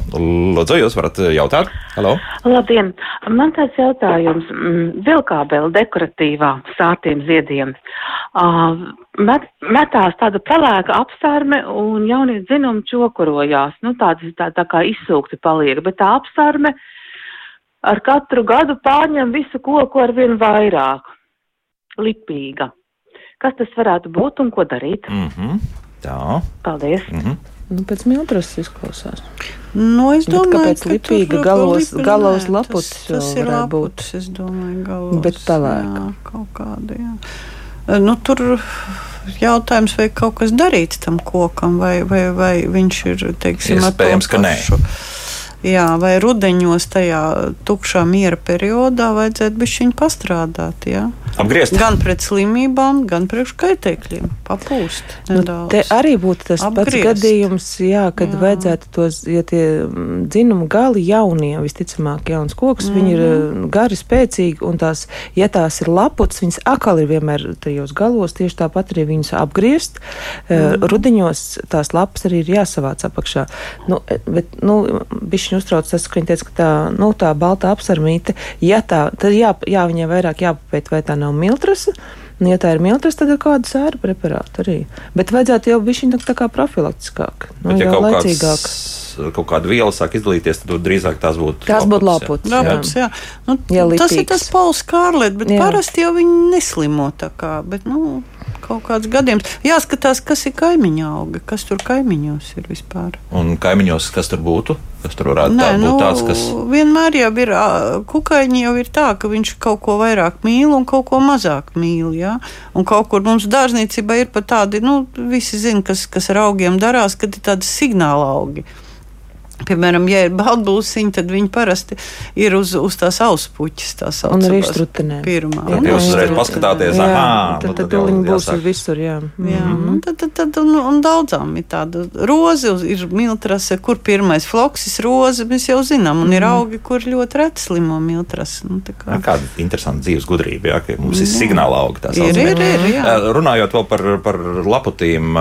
Speaker 2: Lūdzu, jūs varat uh, jautāt? Halo.
Speaker 7: Labdien! Man tāds jautājums. Mm, Vilkābela dekoratīvā sātiem ziediem. Uh, met, metās tāda pelēka apsarme un jaunie dzinumi čokurojās. Nu, tāds tā, tā kā izsūkti paliek, bet tā apsarme ar katru gadu pārņem visu koku ar vien vairāk. Lipīga. Kas tas varētu būt un ko darīt?
Speaker 2: Mm -hmm. Tā.
Speaker 7: Paldies!
Speaker 2: Mm -hmm.
Speaker 3: Nu, pēc miltras izklausās.
Speaker 4: Nu, es
Speaker 3: Bet
Speaker 4: domāju,
Speaker 3: kāpēc
Speaker 4: ka
Speaker 3: lipīga galos-
Speaker 4: lipa-
Speaker 3: galos
Speaker 4: nē,
Speaker 3: laputs
Speaker 4: tas, tas ir
Speaker 3: būt.
Speaker 4: es domāju, galos.
Speaker 3: Bet pelēka.
Speaker 4: Jā, kaut kāda, jā. E, Nu, tur jautājums, vai kaut kas darīts tam kokam, vai, vai, vai viņš ir, teiksim,
Speaker 2: Iespējams, ka nē.
Speaker 4: pašu. Jā, vai rudeņos tajā tukšā miera periodā vajadzētu bišķiņ pastrādāt, jā.
Speaker 2: Apgriezt.
Speaker 4: Gan pret slimībām, gan priekš kaitēkļiem. Papūst
Speaker 3: Nu,
Speaker 4: nedaudz.
Speaker 3: te arī būtu tas Apgriezt. pats gadījums, jā, kad jā. Vajadzētu tos, ja tie mm, dzinumu gali jaunie, visticamāk, jauns koks, mm -hmm. viņi ir
Speaker 4: Mhm.
Speaker 3: eh, gari, spēcīgi, un tās, ja tās ir laputs, viņas atkal ir vienmēr tajos galos, tieši tāpat arī viņas apgriezt. Mm. -hmm. Rudiņos tās lapas arī ir jāsavāc apakšā. Nu, eh, bet, nu, bišķiņ uztrauc tas, ka viņi teica, ka tā, nu, tā balta apsarmīte, ja tā, tad jā, jā viņai vairāk jāpapēt, vai tā nav miltrasa. Nu, ja tā ir miltras, tad ir kāda sēra preparāta arī. Bet vajadzētu jau būt tā, tā kā profilaktiskāk, nu,
Speaker 2: Bet, ja
Speaker 3: jau laicīgāk.
Speaker 2: kāds, kaut kāda viela sāk izdalīties, tad drīzāk tās būtu.
Speaker 3: Tās būtu
Speaker 2: laputs, jā.
Speaker 3: laputs.
Speaker 4: Labuts, jā. Nu,
Speaker 3: Jā,
Speaker 4: tas ir tas Pauls Kārlets, bet
Speaker 3: Jā.
Speaker 4: parasti jau viņi neslimo tā kā. Bet, nu, kaut kāds gadījums. Jāskatās, kas ir kaimiņa auga, kas tur kaimiņos ir vispār.
Speaker 2: Un kaimiņos, kas tur būtu? Kas tur varētu
Speaker 4: Nē,
Speaker 2: tā būt
Speaker 4: nu,
Speaker 2: tāds, kas.
Speaker 4: vienmēr jau ir kukaiņi, jau ir tā, ka viņš kaut ko vairāk mīl un kaut ko mazāk mīl. Ja? Un kaut kur mums dārzniecībā ir pat tādi, nu, visi zina, kas, kas ar augiem darās, kad ir tādi signāla augi. Piemēram, ja ir baltbūsiņi, tad viņi parasti ir uz, uz tās auspuķis. Tās
Speaker 3: Un arī strutenēm.
Speaker 4: Pirmā.
Speaker 3: Jā,
Speaker 2: Tad jūs
Speaker 3: jā,
Speaker 2: uzreiz
Speaker 3: jā.
Speaker 2: paskatāties,
Speaker 3: Jā,
Speaker 2: aha,
Speaker 3: tad,
Speaker 2: nu,
Speaker 3: tad
Speaker 2: tad
Speaker 3: viņi būs visur, jā.
Speaker 4: Jā, nu, tad, tad, tad, un, un daudzām ir tāda roze, ir miltrase, kur pirmais floksis roze, mēs jau zinām, un ir
Speaker 3: Mhm.
Speaker 4: augi, kur ļoti reti slimo miltrase. Nu, tā kā-
Speaker 2: Jā, Kāda interesanta dzīves gudrība, jā, ka mums ir signāla auga. tā
Speaker 4: Ir,
Speaker 2: saucamie.
Speaker 4: ir, ir, jā.
Speaker 2: Runājot vēl par, par laputīm,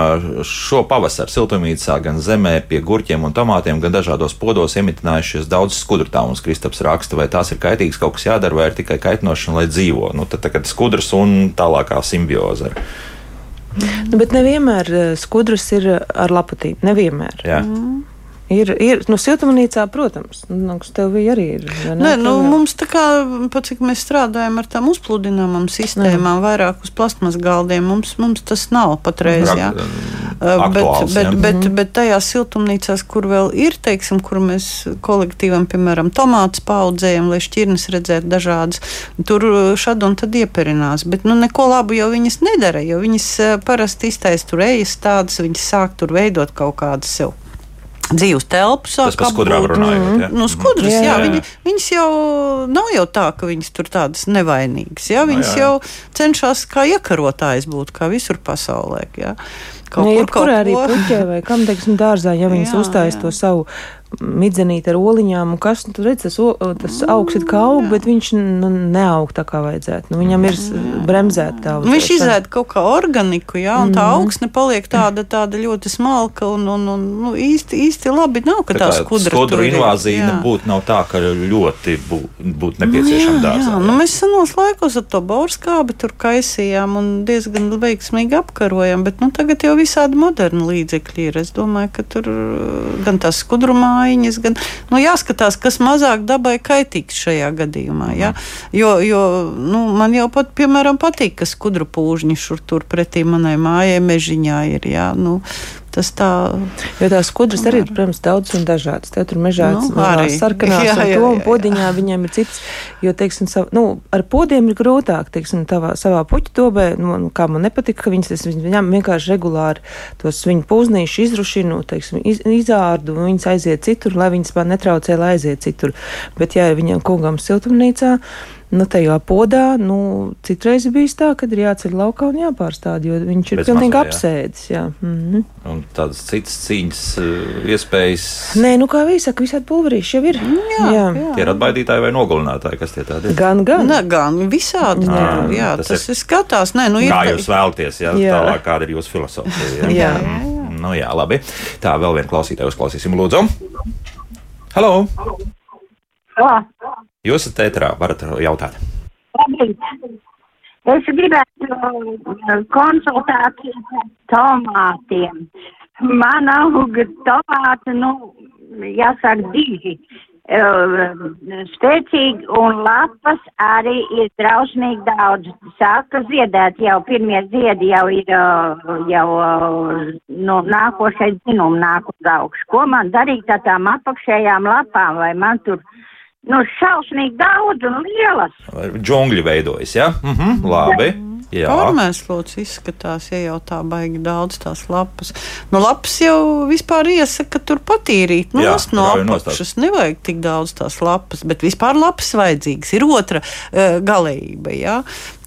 Speaker 2: šo pavasaru siltumnīcā gan zemē pie gurķiem un tomātiem, gan dažādos podos emitinājušies daudz skudru. Tā mums Kristaps raksta, vai tās ir kaitīgas, kaut kas jādara, vai ir tikai kaitinošana, lai dzīvo. Nu, tad tagad skudras un tālākā simbioze.
Speaker 3: Nu, bet nevienmēr eh, skudras ir ar laputīm. Nevienmēr.
Speaker 2: Jā.
Speaker 3: Ir, ir nu, siltumnīcā, protams, nu, kas tev bija arī ir. ne?
Speaker 4: Nē, nu, mums tā kā, pat cik mēs strādājam ar tām uzpludināmām sistēmām, vairāk uz plasmas galdiem, mums, mums tas nav patreiz. Jā.
Speaker 2: Rak-
Speaker 4: Uh, bet,
Speaker 2: aktuāls,
Speaker 4: bet,
Speaker 2: jā.
Speaker 4: bet, bet tajās siltumnīcās, kur vēl ir, teiksim, kur mēs kolektīvam, piemēram, tomātus paudzējam, lai šķirnes redzētu dažādas, tur šad un tad ieperinās. Bet nu, neko labu jau viņas nedara, jo viņas parasti iztaisa tur ejas tādas, viņas sāk tur veidot kaut kādas sev. Dzīves telpu sāk apgūt.
Speaker 2: runājot. jā.
Speaker 4: Nu, skudras,
Speaker 3: Jā,
Speaker 4: jā, jā, viņi, viņas jau nav jau tā, ka viņas tur tādas nevainīgas. Jā, viņas
Speaker 2: jā.
Speaker 4: jā, jau cenšas kā iekarotājas būt, kā visur pasaulē. Jā.
Speaker 3: Kaut
Speaker 4: Kaut
Speaker 3: nu,
Speaker 4: kur kaut
Speaker 3: kur arī puķē vai kam, teiksim, dārzā, ja viņas
Speaker 4: Jā,
Speaker 3: uzstājas
Speaker 4: jā.
Speaker 3: to savu midzenīt ar oliņām, un kas, nu, tu redz, tas, o- tas augs ir kā aug, bet viņš nu, neaug tā kā vajadzētu. Nu, viņam ir bremzēta tā
Speaker 4: Nu, Viņš izēda kaut kā organiku, jā, un tā augsne paliek tāda, tāda ļoti smalka un, un, un nu, īsti, īsti labi nav, ka tā, tā skudra
Speaker 2: skudru
Speaker 4: tur
Speaker 2: invāzija
Speaker 4: jā.
Speaker 2: nebūtu nav tā, ka ļoti būtu būt nepieciešama
Speaker 4: jā,
Speaker 2: dārzā.
Speaker 4: jā. Nu, mēs senos laikos ar to borskābi tur kaisījām un diezgan veiksmīgi apkarojām, bet nu, tagad jau visādi moderni līdzekļi ir. Es domāju, ka tur gan tās skudru mājiņas, gan nu, jāskatās, kas mazāk dabai kaitīgs šajā gadījumā. Ja? Jo, jo nu, man jau pat, piemēram, patīk, ka skudru pūžņi šur tur pretī manai mājai mežiņā ir. Ja? Nu, tas tā.
Speaker 3: Jo tās skudras arī ir, protams, daudz un dažādas. Tev tur mežā
Speaker 4: Nu, arī.
Speaker 3: sarkanās,
Speaker 4: Jā,
Speaker 3: un
Speaker 4: jā,
Speaker 3: to un
Speaker 4: jā, jā.
Speaker 3: podiņā viņiem ir cits. Jo, teiksim, sav, nu, ar podiem ir grūtāk, teiksim, tavā, savā puķu dobē, nu, nu, kā man nepatika, ka viņas, es viņam vienkārši regulāri tos viņu pūznīšu izrušinu, teiksim, iz, izārdu, un viņas aiziet citur, lai viņas man netraucē, lai aiziet citur. Bet, ja ir viņam kungam siltumnīcā, Nu, tajā podā, nu, citreiz ir bijis tā, ka ir jāceļ laukā un jāpārstāda, jo viņš ir
Speaker 2: Bez
Speaker 3: pilnīgi
Speaker 2: mazo, jā.
Speaker 3: apsēdis. Jā. Mm -hmm.
Speaker 2: Un tādas citas cīņas uh, iespējas.
Speaker 3: Nē, nu kā viņi saka, visādi pulverīši jau ir. Jā, jā.
Speaker 2: Tie ir atbaidītāji vai nogalinātāji, kas tie tādi ir?
Speaker 3: Gan, gan.
Speaker 4: Ne, gan visādi.
Speaker 2: Jā,
Speaker 4: Jā, jā
Speaker 2: tas
Speaker 4: tas,
Speaker 2: ir-
Speaker 4: skatās. Nē, nu, ir,
Speaker 2: Kā jūs vēlaties, ja
Speaker 3: Jā.
Speaker 2: tālāk kāda ir jūsu filozofija?
Speaker 3: Jā.
Speaker 2: Nu, jā, labi. Tā vēl viena klausītāja uzklausīsim, lūdzu. Halo! Jūs esat ēterā, varat jautāt.
Speaker 8: Es gribētu uh, konsultāciju par tomātiem. Man auga tomāti, nu, jāsaka, diži. Uh, Spēcīgi un lapas arī ir drausmīgi daudz. Sāka ziedēt jau pirmie ziedi jau ir, uh, jau, nu, nākošais dzinumi nāk uz augšu. Ko man darīt ar tām apakšējām lapām, vai man tur, nu, šausmīgi daudz un lielas?
Speaker 2: Džungļi veidojas, ja? Mhm, labi. Jā.
Speaker 4: Pārmēslots izskatās, ja jau tā baigi daudz tās lapas. Nu, lapas jau vispār iesaka tur patīrīt. Nu,
Speaker 2: Jā,
Speaker 4: no apakšas nevajag tik daudz tās lapas, bet vispār lapas vajadzīgas. Ir otra uh, galējība, jā.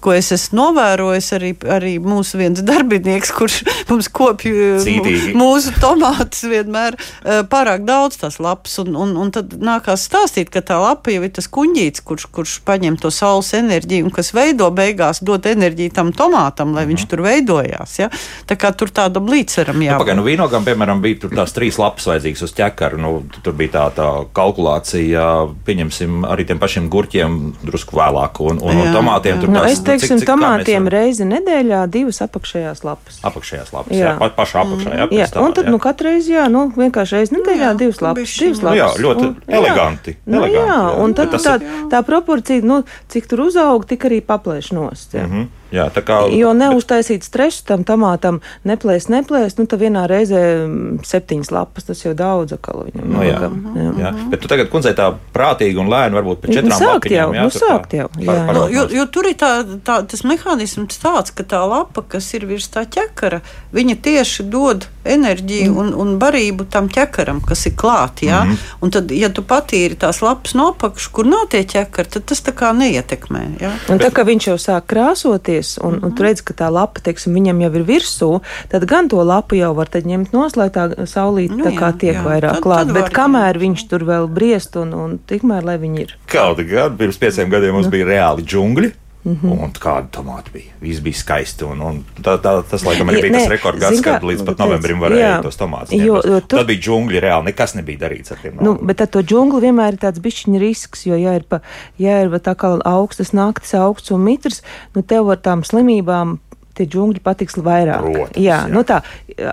Speaker 4: Ko es esmu novērojis arī, arī mūsu viens darbinieks, kurš mums kopja
Speaker 2: Cītīgi.
Speaker 4: mūsu tomātus vienmēr uh, pārāk daudz tās lapas. Un, un, un tad nākās stāstīt, ka tā lapa jau ir tas kuņģītis, kurš, kurš paņem to saules enerģiju un kas veido beigās, dod enerģiju tam tomātam, lai viņš tur veidojās. Ja? Tā kā tur tādam līdzsvaram
Speaker 2: Nu,
Speaker 4: jābūt.
Speaker 2: Pagaidām, nu, vīnogam, piemēram, bija tās trīs lapas vajadzīgas uz ķekara. Nu, tur bija tā, tā kalkulācija, pieņemsim, arī tiem pašiem gurķiem drusku vēlāk, un, un, un tomātiem
Speaker 4: jā.
Speaker 2: tur
Speaker 3: Nu,
Speaker 2: tās,
Speaker 3: es teiksim,
Speaker 2: cik- cik- mēs
Speaker 3: tomātiem
Speaker 2: varam-
Speaker 3: reizi nedēļā divas apakšējās lapas.
Speaker 2: apakšējās lapas,
Speaker 3: Jā.
Speaker 2: jā, pa, pašā apakšā. Jā,
Speaker 3: Jā,
Speaker 2: tam,
Speaker 3: un tad,
Speaker 2: jā.
Speaker 3: nu, katru reizi, jā, nu, vienkārši reizi nedēļā
Speaker 4: jā,
Speaker 3: divas
Speaker 4: nu,
Speaker 3: lapas. Divas
Speaker 2: Nu,
Speaker 3: lapas.
Speaker 2: jā, ļoti
Speaker 3: Un-
Speaker 2: eleganti,
Speaker 3: Nu,
Speaker 2: eleganti,
Speaker 3: jā,
Speaker 2: jā.
Speaker 3: un tad tā,
Speaker 2: ir-
Speaker 3: tā proporcija, nu, cik tur uzaug, tik arī paplēš nost. Jā.
Speaker 2: Mhm. Jā, tā kā.
Speaker 3: Jo neuztaisīt stresu tam tomātam, neplēst, neplēst, nu, tad vienā reizē mm, septiņas lapas, tas jau daudz atkal viņam.
Speaker 2: Nu, jā.
Speaker 3: nogam, jā.
Speaker 2: Jā, bet tu tagad, kundzei, tā prātīgi un lēni, varbūt pēc
Speaker 3: Nu,
Speaker 2: četrām
Speaker 3: sākt
Speaker 2: lapiņām,
Speaker 3: jau,
Speaker 2: jā,
Speaker 3: nu,
Speaker 2: tā
Speaker 3: sākt jau,
Speaker 2: par-
Speaker 3: jā.
Speaker 2: par-
Speaker 4: Nu, jo, jo tur ir tā, tā, tas mehānisms tāds, ka tā lapa, kas ir virs tā ķekara, viņa tieši dod enerģiju un, un barību tam ķekaram, kas ir klāt. Ja? Mm -hmm. Un tad, ja tu patīri tās lapas no apakšas, kur nav tie ķekari, tad tas tā kā neietekmē. Ja?
Speaker 3: Un tā kā viņš jau sāk krāsoties, un, un tu redz, ka tā lapa, teiksim, viņam jau ir virsū, tad gan to lapu jau var tad ņemt nost, lai tā saulīte
Speaker 4: Nu
Speaker 3: tā kā
Speaker 4: jā,
Speaker 3: tiek
Speaker 4: jā.
Speaker 3: vairāk
Speaker 4: Tad-
Speaker 3: klāt.
Speaker 4: tad
Speaker 3: Bet kamēr viņš tur vēl briest, un, un tikmēr, lai viņi ir.
Speaker 2: Kādu gadu pirms pieciem gadiem
Speaker 3: Nu.
Speaker 2: mums bija reāli džungļi.
Speaker 3: Mhm.
Speaker 2: Un kāda tomāta bija? Viss bija skaisti. Un, un tā, tā, tas, laikam, arī
Speaker 3: Ja,
Speaker 2: bija tas
Speaker 3: nē,
Speaker 2: rekordgads, kad līdz pat
Speaker 3: teic,
Speaker 2: novembrim varēja
Speaker 3: jā.
Speaker 2: tos tomātus ņemt.
Speaker 3: jo tu-
Speaker 2: Tad bija džungļi reāli, nekas nebija darīts ar tiem.
Speaker 3: Nu, bet ar to džungli vienmēr ir tāds bišķiņa risks, jo, ja ir, pa, ja ir tā kā augstas naktis, augsts un mitrs, nu tev ar tām slimībām tie džungļi patiks vairāk.
Speaker 2: Protams,
Speaker 3: jā,
Speaker 2: jā.
Speaker 3: nu tā,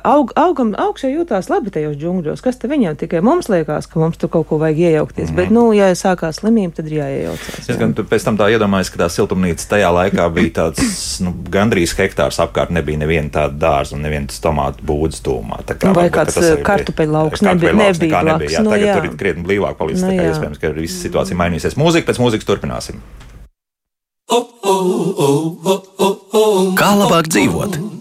Speaker 3: aug, augam, jau jūtās labi tajos džungļos. Kas te viņam tikai mums liekas, ka mums tur kaut ko vajag iejaukties, mm bet, nu, ja sākās slimība, tad ir jāiejaucās.
Speaker 2: Es gan tu pēc tam tā iedomājos, ka tā siltumnīca tajā laikā bija tāds nu, gandrīz hektārs apkārt. Nebija neviena tāda dārza un nevienas tomātu būdas tūmā. Tā
Speaker 3: Nu, vai kāds,
Speaker 2: bija-
Speaker 3: kartupeļlauks
Speaker 2: kartupeļlauks
Speaker 3: nebija- nebija
Speaker 2: nekā
Speaker 3: blakus,
Speaker 2: Jā,
Speaker 3: nu
Speaker 2: tagad
Speaker 3: jā.
Speaker 2: tur ir krietni blīvāk palicis.
Speaker 3: Nu
Speaker 2: tā kā
Speaker 3: jā.
Speaker 2: iespējams, ka visa situācija mainīsies. Mūzika pēc mūzikas turpināsim.
Speaker 9: Kā labāk dzīvot?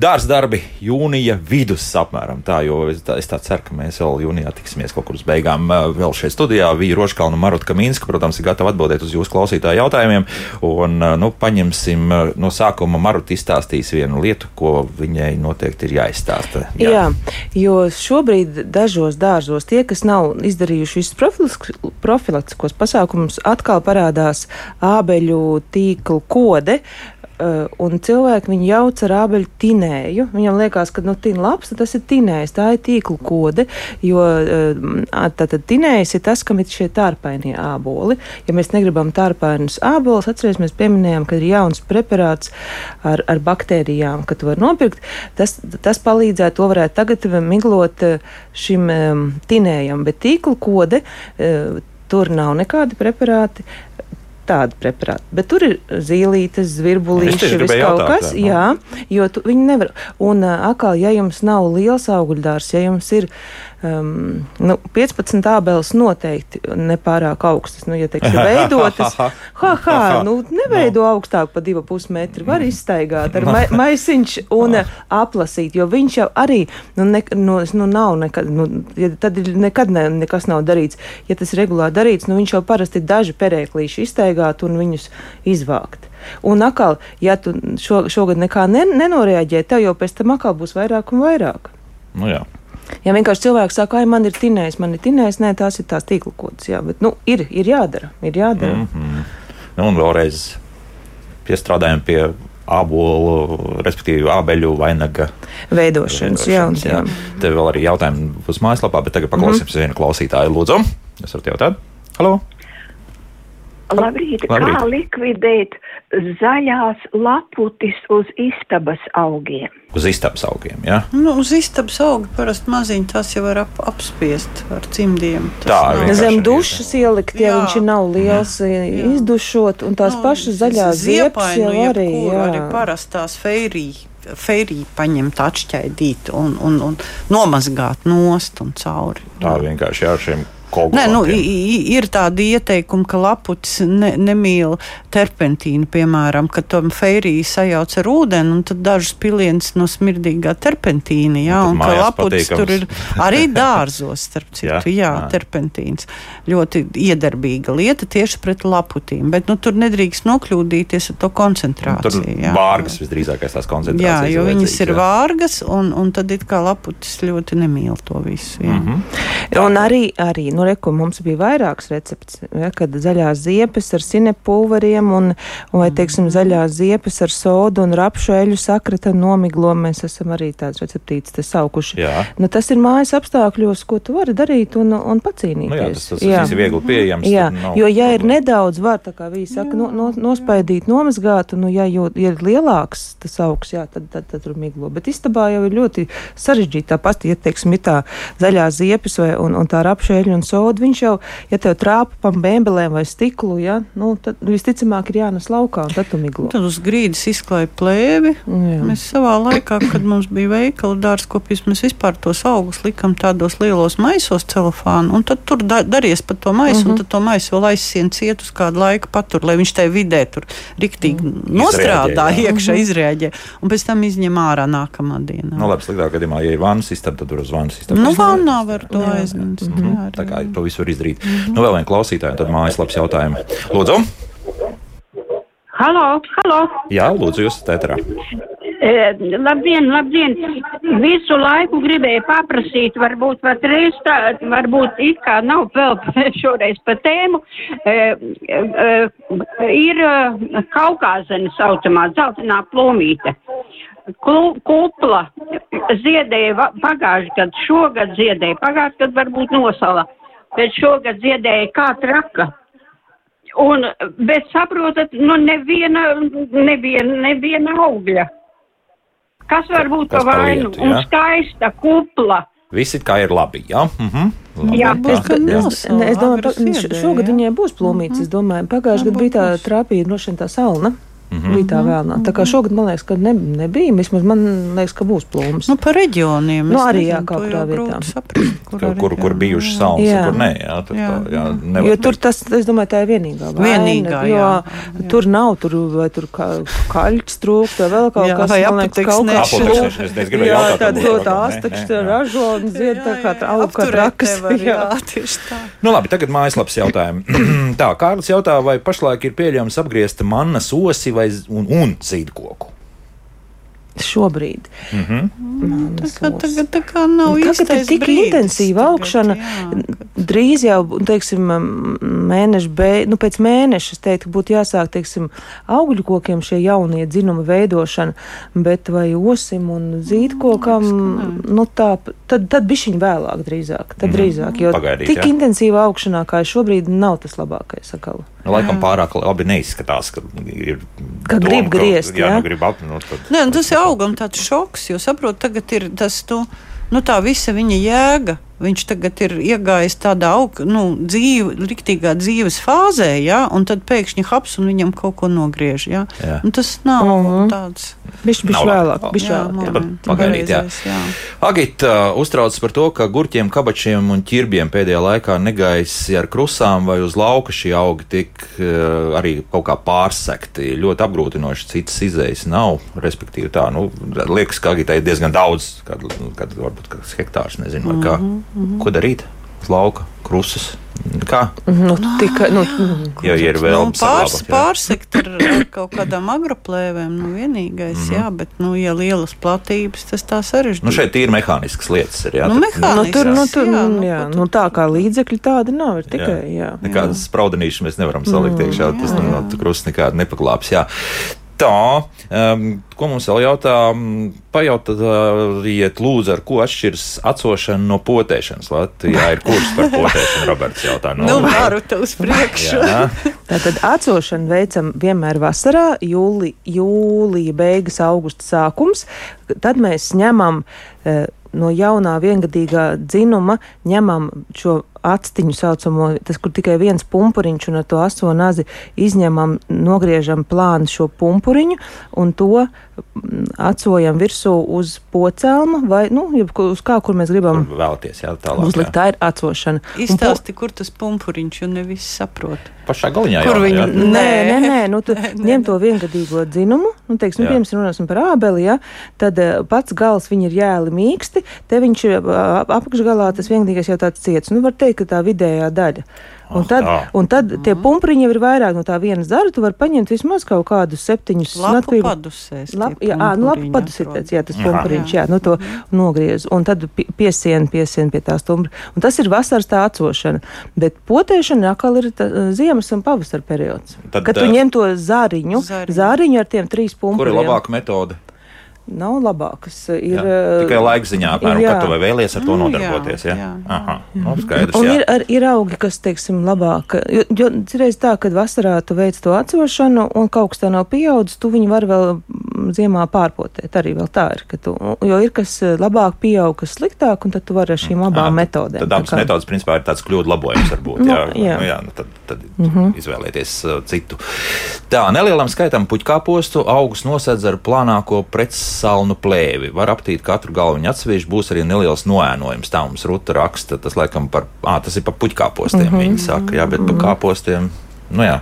Speaker 2: Dārza darbi jūnija vidus apmēram tā, jo es tā, es tā ceru, ka mēs vēl jūnijā tiksimies kaut kur uz beigām vēl šeit studijā. Vīra Roškalna un Marutka Minska, protams, ir gatava atbildēt uz jūsu klausītāju jautājumiem. Un, nu, paņemsim no sākuma Maruta izstāstīs vienu lietu, ko viņai noteikti ir jāizstāsta.
Speaker 3: Jā. Jā, jo šobrīd dažos dārzos tie, kas nav izdarījuši visus profilaktiskos pasākumus, atkal parādās ābeļu tīkla kode. Uh, un cilvēki viņu jauc ar ābeļu tinēju. Viņam liekas, ka nu, tina labs, tas ir tinējs, tā ir tīkla kode, jo uh, tātad tinējs ir tas, kam ir šie tārpainie āboli. Ja mēs negribam tārpainus ābolus, atcerieties, mēs pieminējām, ka ir jauns preparāts ar, ar baktērijām, ka tu var nopirkt. Tas, tas palīdzētu, to varētu tagad miglot uh, šim tinējam, bet tīkla kode, tur nav nekādi preparāti tādi preparāti. Bet tur ir zīlītes, zvirbulīši, vis kaut kas. Tā, jā, jo tu, viņi nevar. Un atkal, ja jums nav liels augļdārs, ja jums ir um, nu, 15 ābeles noteikti nepārāk augstas. Nu, ja teiksim, veidotas, ha, ha, nu, neveido augstāk par 2,5 metru. Var izstaigāt ar ma maisiņš un aplasīt, jo viņš jau arī nu, ne, nu, nu, nav nekad, nu, ja tad nekad ne, nekas nav darīts. Ja tas ir regulāri darīts, nu, viņš jau parasti daži perēklīši izstaigāt un viņus izvākt. Un atkal, ja tu šo, šogad nekā ne, nenoreaģē, tev jau pēc tam atkal būs vairāk un vairāk.
Speaker 2: Nu jā.
Speaker 3: Ja vienkārši cilvēks saka, ka man ir tinējis, man ir tinējis, nē, tās ir tās tīkla kodas. Jā, bet nu, ir, ir jādara. Ir jādara. Mm
Speaker 2: -hmm. nu, un vēlreiz piestrādājam pie ābolu, respektīvi ābeļu vainaga
Speaker 3: veidošanas.
Speaker 2: veidošanas jā, jā. Tev vēl arī jautājumi būs mājaslapā, bet tagad paklausīsimies mm -hmm. vienu klausītāju. Lūdzu, jūs varat jautāt? Halo!
Speaker 9: Labrīt, Labrīt. Kā likvidēt zaļās laputis uz istabas augiem?
Speaker 2: Uz istabas augiem, jā? Ja?
Speaker 4: Nu, uz istabas auga parasti maziņi tās jau var ap, apspiest ar cimdiem.
Speaker 3: Tā, zem dušas ielikt, ja jā. viņš nav liels, jā. izdušot, un tās nu, pašas zaļās ziepes jau
Speaker 4: nu,
Speaker 3: arī, jā.
Speaker 4: arī parastās feirī feirī paņemt, atšķaidīt un, un, un nomazgāt nost un cauri.
Speaker 2: Tā vienkārši ar šiem
Speaker 4: Nē, nu, ir tādi ieteikumi, ka laputis ne, nemīl terpentīnu, piemēram, ka tam feiriju sajauc ar ūdeni, un tad dažus pilienus no smirdīgā terpentīna, jā, un, un ka laputis patīkams. tur ir arī dārzos, starp citu, jā, jā, jā, terpentīns. Ļoti iedarbīga lieta tieši pret laputīm, bet, nu, tur nedrīkst nokļūdīties ar to koncentrāciju.
Speaker 2: Nu, tur jā. vārgas visdrīzākais tās koncentrācijas.
Speaker 4: Jā, jo viņas ir jā. vārgas, un, un tad it kā laputis ļoti nemīl to visu. Jā. Mm
Speaker 3: -hmm. Un arī, arī nu, reku, mums bija vairāks recepts, ja, kad zaļās ziepes ar sinepulveriem un, vai, teiksim, zaļās ziepes ar sodu un rapšu eļu sakrata nomiglo. Mēs esam arī tāds receptīts te saukuši. Jā. Nu, tas ir mājas apstākļos, ko tu vari darīt un, un pacīnīties. Nu, jā,
Speaker 2: tas, tas jā. ir viegli pieejams.
Speaker 3: Jā, jo, ja ir nedaudz, var, tā kā viņi saka, no, no, nospaidīt, nomazgāt, un, nu, ja, jo, ja ir lielāks tas augs, jā, tad, tad, tad tur miglo. Bet istabā jau ir ļoti sarežģīta pati, ja, teiksim, ir tā zaļā ziepes vai, un, un tā rapšu eļu un sodu, viņš jau, ja tev trāpa pa bēnbelēm vai stiklu, ja, nu, tad visticamāk ir jānes laukā, un tad tu miglo.
Speaker 4: Tad uz grīdas izklāja plēvi. Jā. Mēs savā laikā, kad mums bija veikala dārzkopis, mēs vispār tos augus likam tādos lielos maisos celofānu, un tad tur da darījies pa to maisu, uh -huh. un mhm. tad to maisu vēl aizsien ciet uz kādu laiku patur, lai viņš tajā vidē tur riktīgi mm. nostrādā,
Speaker 2: Izrēģē,
Speaker 4: iekšā izrēģē, un pēc tam izņem ārā nākamā dienā.
Speaker 2: Nu, labi, sliktāk gadījumā, ja ir vannas istaba, tad tur uz vannas istabu.
Speaker 4: Nu, vannā var to aizņemt.
Speaker 2: Tā kā to visu var izdarīt. Mm -hmm. Nu, vēl viena klausītāja, tad mājaslapas jautājumu. Lūdzu!
Speaker 10: Halo, halo!
Speaker 2: Jā, lūdzu, jūs esat ēterā.
Speaker 10: E, labdien, labdien! Visu laiku gribēju paprasīt, varbūt pat reiz tā, varbūt it kā nav vēl šoreiz pa tēmu. E, e, ir e, kaukāzena saucamā dzeltenā plūmīte. Kupla ziedēja pagājušajā gadā, šogad ziedēja, pagājušajā gadā varbūt nosala bet šogad ziedēja kā traka. Un, bet saprotat, nu neviena, neviena, neviena augļa. Kas var būt pa vainu? Un skaista kupla.
Speaker 2: Visi kā ir labi, jā? Mhm.
Speaker 3: Labi, jā, es, es, ne, es domāju, ka šogad viņai būs plūmītes. Es domāju, pagājušajā gadā bija tā trāpīja no šiem tā salna. -hmm. bija tā vēlnā. Tā kā šogad man liekas, ka ne, nebija. Vismaz man liekas, ka būs plūms.
Speaker 4: Nu, pa reģioniem.
Speaker 3: Nu, arī, jā,
Speaker 4: to
Speaker 3: kurā vietā.
Speaker 4: saprast,
Speaker 2: Kur, kur, kur
Speaker 4: jā.
Speaker 2: bijušas salmas,
Speaker 3: Jā.
Speaker 2: kur nē, jā, tur,
Speaker 4: Jā.
Speaker 2: tā, jā,
Speaker 3: Jo
Speaker 2: nevar
Speaker 3: tur
Speaker 2: teikt.
Speaker 3: tas, es domāju, tā ir vienīgā vaina.
Speaker 4: Vienīgā,
Speaker 3: jo
Speaker 4: jā, jā.
Speaker 3: tur nav, tur, vai tur kā, kaļķis trūkst, vai vēl kaut
Speaker 4: Jā,
Speaker 3: kas
Speaker 4: vai. Apoteks nešķir.
Speaker 2: Es- gribēju
Speaker 3: Jā,
Speaker 2: jautāt,
Speaker 3: tad to
Speaker 2: kaut
Speaker 3: tā
Speaker 2: kā, nē,
Speaker 3: astekšķi
Speaker 2: nē, jā.
Speaker 3: ražo un zied tā kā tā aug kā
Speaker 4: var,
Speaker 3: Jā.
Speaker 4: Tieši tā.
Speaker 2: Nu, labi, tagad mājaslapas jautājumi. tā, Kārlis jautā, vai pašlaik ir pieļaujams apgriezt mannas osi vai un, un zīdkoku?
Speaker 3: Šobrīd.
Speaker 2: Mm -hmm.
Speaker 4: Tā kā, tagad tā kā nav
Speaker 3: Nu, Tagad ir
Speaker 4: īstais
Speaker 3: tik
Speaker 4: brīdis
Speaker 3: intensīva
Speaker 4: tagad,
Speaker 3: augšana.
Speaker 4: jā.
Speaker 3: Drīz jau, teiksim, mēneša beigās, nu, pēc mēneša, es teiktu, būtu jāsāk, teiksim, augļu kokiem šie jaunie dzinuma veidošana, bet vai osim un zīdkokam, nu, tā, tad, tad bišķiņ vēlāk drīzāk, tad
Speaker 2: Mhm.
Speaker 3: drīzāk, jo
Speaker 2: Pagaidīt,
Speaker 3: tik
Speaker 2: jā.
Speaker 3: intensīva augšanā, kā šobrīd, nav tas labākais sakala.
Speaker 2: Nu, laikam pārāk labi neizskatās, ka ir.
Speaker 3: Ka grib
Speaker 2: doma,
Speaker 3: griezt,
Speaker 2: jā.
Speaker 3: jā?
Speaker 2: Nu, grib ap, nu, tad,
Speaker 4: Nē, nu, tas ir augam tāds šoks, jo saprot, tagad ir tas, tu, nu, tā visa viņa jēga. Viņš tagad ir iegājis tādā aug, nu, dzīve, riktīgā dzīves fāzē, ja, un tad pēkšņi haps un viņam kaut ko nogriež. Ja. Nu, tas nav
Speaker 3: Mhm.
Speaker 4: tāds
Speaker 3: Bišķi, bišķi
Speaker 2: Nav labi.
Speaker 3: vēlāk,
Speaker 4: jā. moments,
Speaker 2: pagaidīt, jā.
Speaker 4: jā.
Speaker 2: Agita uh, uztraucas par to, ka gurķiem, kabačiem un ķirbiem pēdējā laikā negaisi ar krusām vai uz lauka šie augi tik uh, arī kaut kā pārsekti. Ļoti apgrūtinoši citas izējas nav. Respektīvi, tā nu, liekas, ka Agitai ir diezgan daudz, kad, kad varbūt kāds hektārs, nezinu, vai kā.
Speaker 3: Mhm,
Speaker 2: Ko darīt? Uz lauka, krusas. Kā?
Speaker 3: Nu, tikai, nu,
Speaker 2: Ja ir vēl
Speaker 4: nu, pārs, pārsekt ar, ar kaut kādām agroplēvēm, nu vienīgais, mm -hmm. jā, bet, nu, ja lielas platības, tas tā sarežģīti.
Speaker 2: Nu, šeit ir mehāniskas lietas. Ir, jā,
Speaker 4: Nu, mehāniskas.
Speaker 3: nu, tur, nu, tur,
Speaker 4: jā,
Speaker 3: jā,
Speaker 4: nu,
Speaker 3: jā,
Speaker 4: ko tu-
Speaker 3: nu, tā kā līdzekļi tādi nav, ir tikai, jā.
Speaker 2: Nekādas spraudenīšas mēs nevaram salikt
Speaker 3: Mm,
Speaker 2: iekšā. Tas
Speaker 4: jā, jā.
Speaker 2: krusta nekādi nepaklāps. Jā. Tā, um, ko mums vēl jautā? Um, Pajautājiet, lūdzu, ar ko atšķiras atsošana no potēšanas. Latvijā ir kurs par potēšanu, Roberts jautā.
Speaker 4: Nu, varu te uz priekšu.
Speaker 3: Tātad atcošanu veicam vienmēr vasarā, jūli, jūlija beigas, augusta sākums. Tad mēs ņemam e, no jaunā viengadīgā dzinuma, ņemam šo atstiņu saucamo, tas, kur tikai viens pumpuriņš un ar to aso nazi izņemam, nogriežam plānu šo pumpuriņu un to mm, atsojam virsū uz pocēlma vai, nu, uz kā, kur mēs gribam
Speaker 2: Kur vēlaties, jā, tālāk.
Speaker 3: uzlikt.
Speaker 2: Jā.
Speaker 3: Tā ir po-
Speaker 4: Izstāsti, kur tas pumpuriņš, jo ne visi saprot.
Speaker 2: Pašā galiņā
Speaker 4: Kur
Speaker 2: jau
Speaker 4: viņu-
Speaker 2: jā.
Speaker 3: Nē, nē, nē, nu, tu
Speaker 4: Nē, nē,
Speaker 3: ņem to viengadīgo dzinumu, nu, teiksim,
Speaker 2: Jā.
Speaker 3: piemēram, runāsim par ābeli, ja, tad eh, pats gals viņa ir jēli mīksti, te viņš eh, ap- apakšgalā tas viengadīgais jau tāds ciets, nu, var teikt, ka tā vidējā daļa. Un
Speaker 2: Ah,
Speaker 3: tad,
Speaker 2: tā.
Speaker 3: un tad tie pumpuriņi jau ir vairāk no tā viena zara, tu vari paņemt vismaz kaut kādus septiņus
Speaker 4: Lapu padusēs.
Speaker 3: Lap,
Speaker 4: tie
Speaker 3: jā, ā, nu, padusīties,
Speaker 4: atrod.
Speaker 3: jā, tas
Speaker 2: Aha.
Speaker 3: pumpuriņš, jā, nu to nogriez, un tad pi- piesien, piesien pie tā stumbra. Un tas ir vasaras tā atsošana, bet potēšana atkal ir tā, ziemas un pavasara periods.
Speaker 2: Tad,
Speaker 3: Kad tu ņem to zāriņu,
Speaker 4: Zariņu.
Speaker 3: zāriņu ar tiem trīs
Speaker 2: Kur ir labāka metode?
Speaker 3: Nav labākas. Ir,
Speaker 2: Jā, tikai laika ziņā, apmēram,
Speaker 3: jā.
Speaker 2: kad tu vai vēlies ar to
Speaker 4: Nu,
Speaker 2: nodarboties. Jā,
Speaker 4: jā.
Speaker 2: Aha, nu, skaidrs.
Speaker 3: Un
Speaker 2: jā.
Speaker 3: ir, ar, ir augi, kas, teiksim, labāk. Jo, jo reiz tā, kad vasarā tu veic to atcošanu, un kaut kas tā nav pieaudzis, tu viņu vari vēl mm, ziemā pārpotēt. Arī vēl tā ir. ka Tu, jo ir kas eh, labāk pieaug, kas sliktāk, un tad tu vari ar šīm abām
Speaker 2: Ā,
Speaker 3: metodēm.
Speaker 2: Tad
Speaker 3: Tā
Speaker 2: abas
Speaker 3: kā-
Speaker 2: metodas, principā, ir tāds kļūdu labojums, varbūt.
Speaker 3: Nu,
Speaker 2: jā,
Speaker 3: jā.
Speaker 2: Nu, jā nu, tad, tad mm -hmm. izvēlēties uh, citu. Tā, nelielam skaitam puķkāpostu augus nosedz ar plānāko pretsalnu plēvi. Var aptīt katru galviņu atsevišķi, būs arī neliels noēnojums. Tā mums ruta raksta, tas laikam par, ā, tas ir par puķkāpostiem, mm -hmm. viņi saka, jā, bet par kāpostiem, nu jā.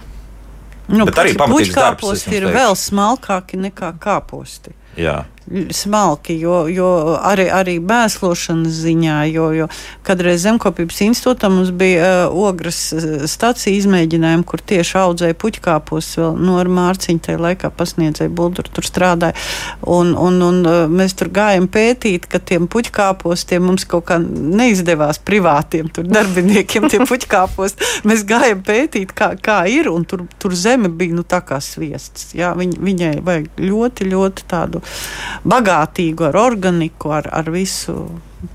Speaker 4: Nu,
Speaker 2: Bet arī pamatīgs darbs,
Speaker 4: puķkāposti ir
Speaker 2: teikšu.
Speaker 4: vēl smalkāki nekā kāposti.
Speaker 2: jā.
Speaker 4: Smalki, jo, jo arī, arī mēslošanas ziņā, jo, jo kādreiz Zemkopības institūtā mums bija uh, ogras uh, stacija izmēģinājumi, kur tieši audzēja puķkāpos, vēl no ar Mārciņu tajā laikā pasniedzēja Buldur, tur strādāja. Un, un, un uh, mēs tur gājām pētīt, ka tiem puķkāpostiem mums kaut kā neizdevās privātiem tur darbiniekiem tie puķkāpos. Mēs gājām pētīt, kā, kā ir, un tur, tur zeme bija nu, tā kā sviests. Jā, viņ, viņai vajag ļoti, ļoti tādu bagātīgu ar organiku, ar, ar visu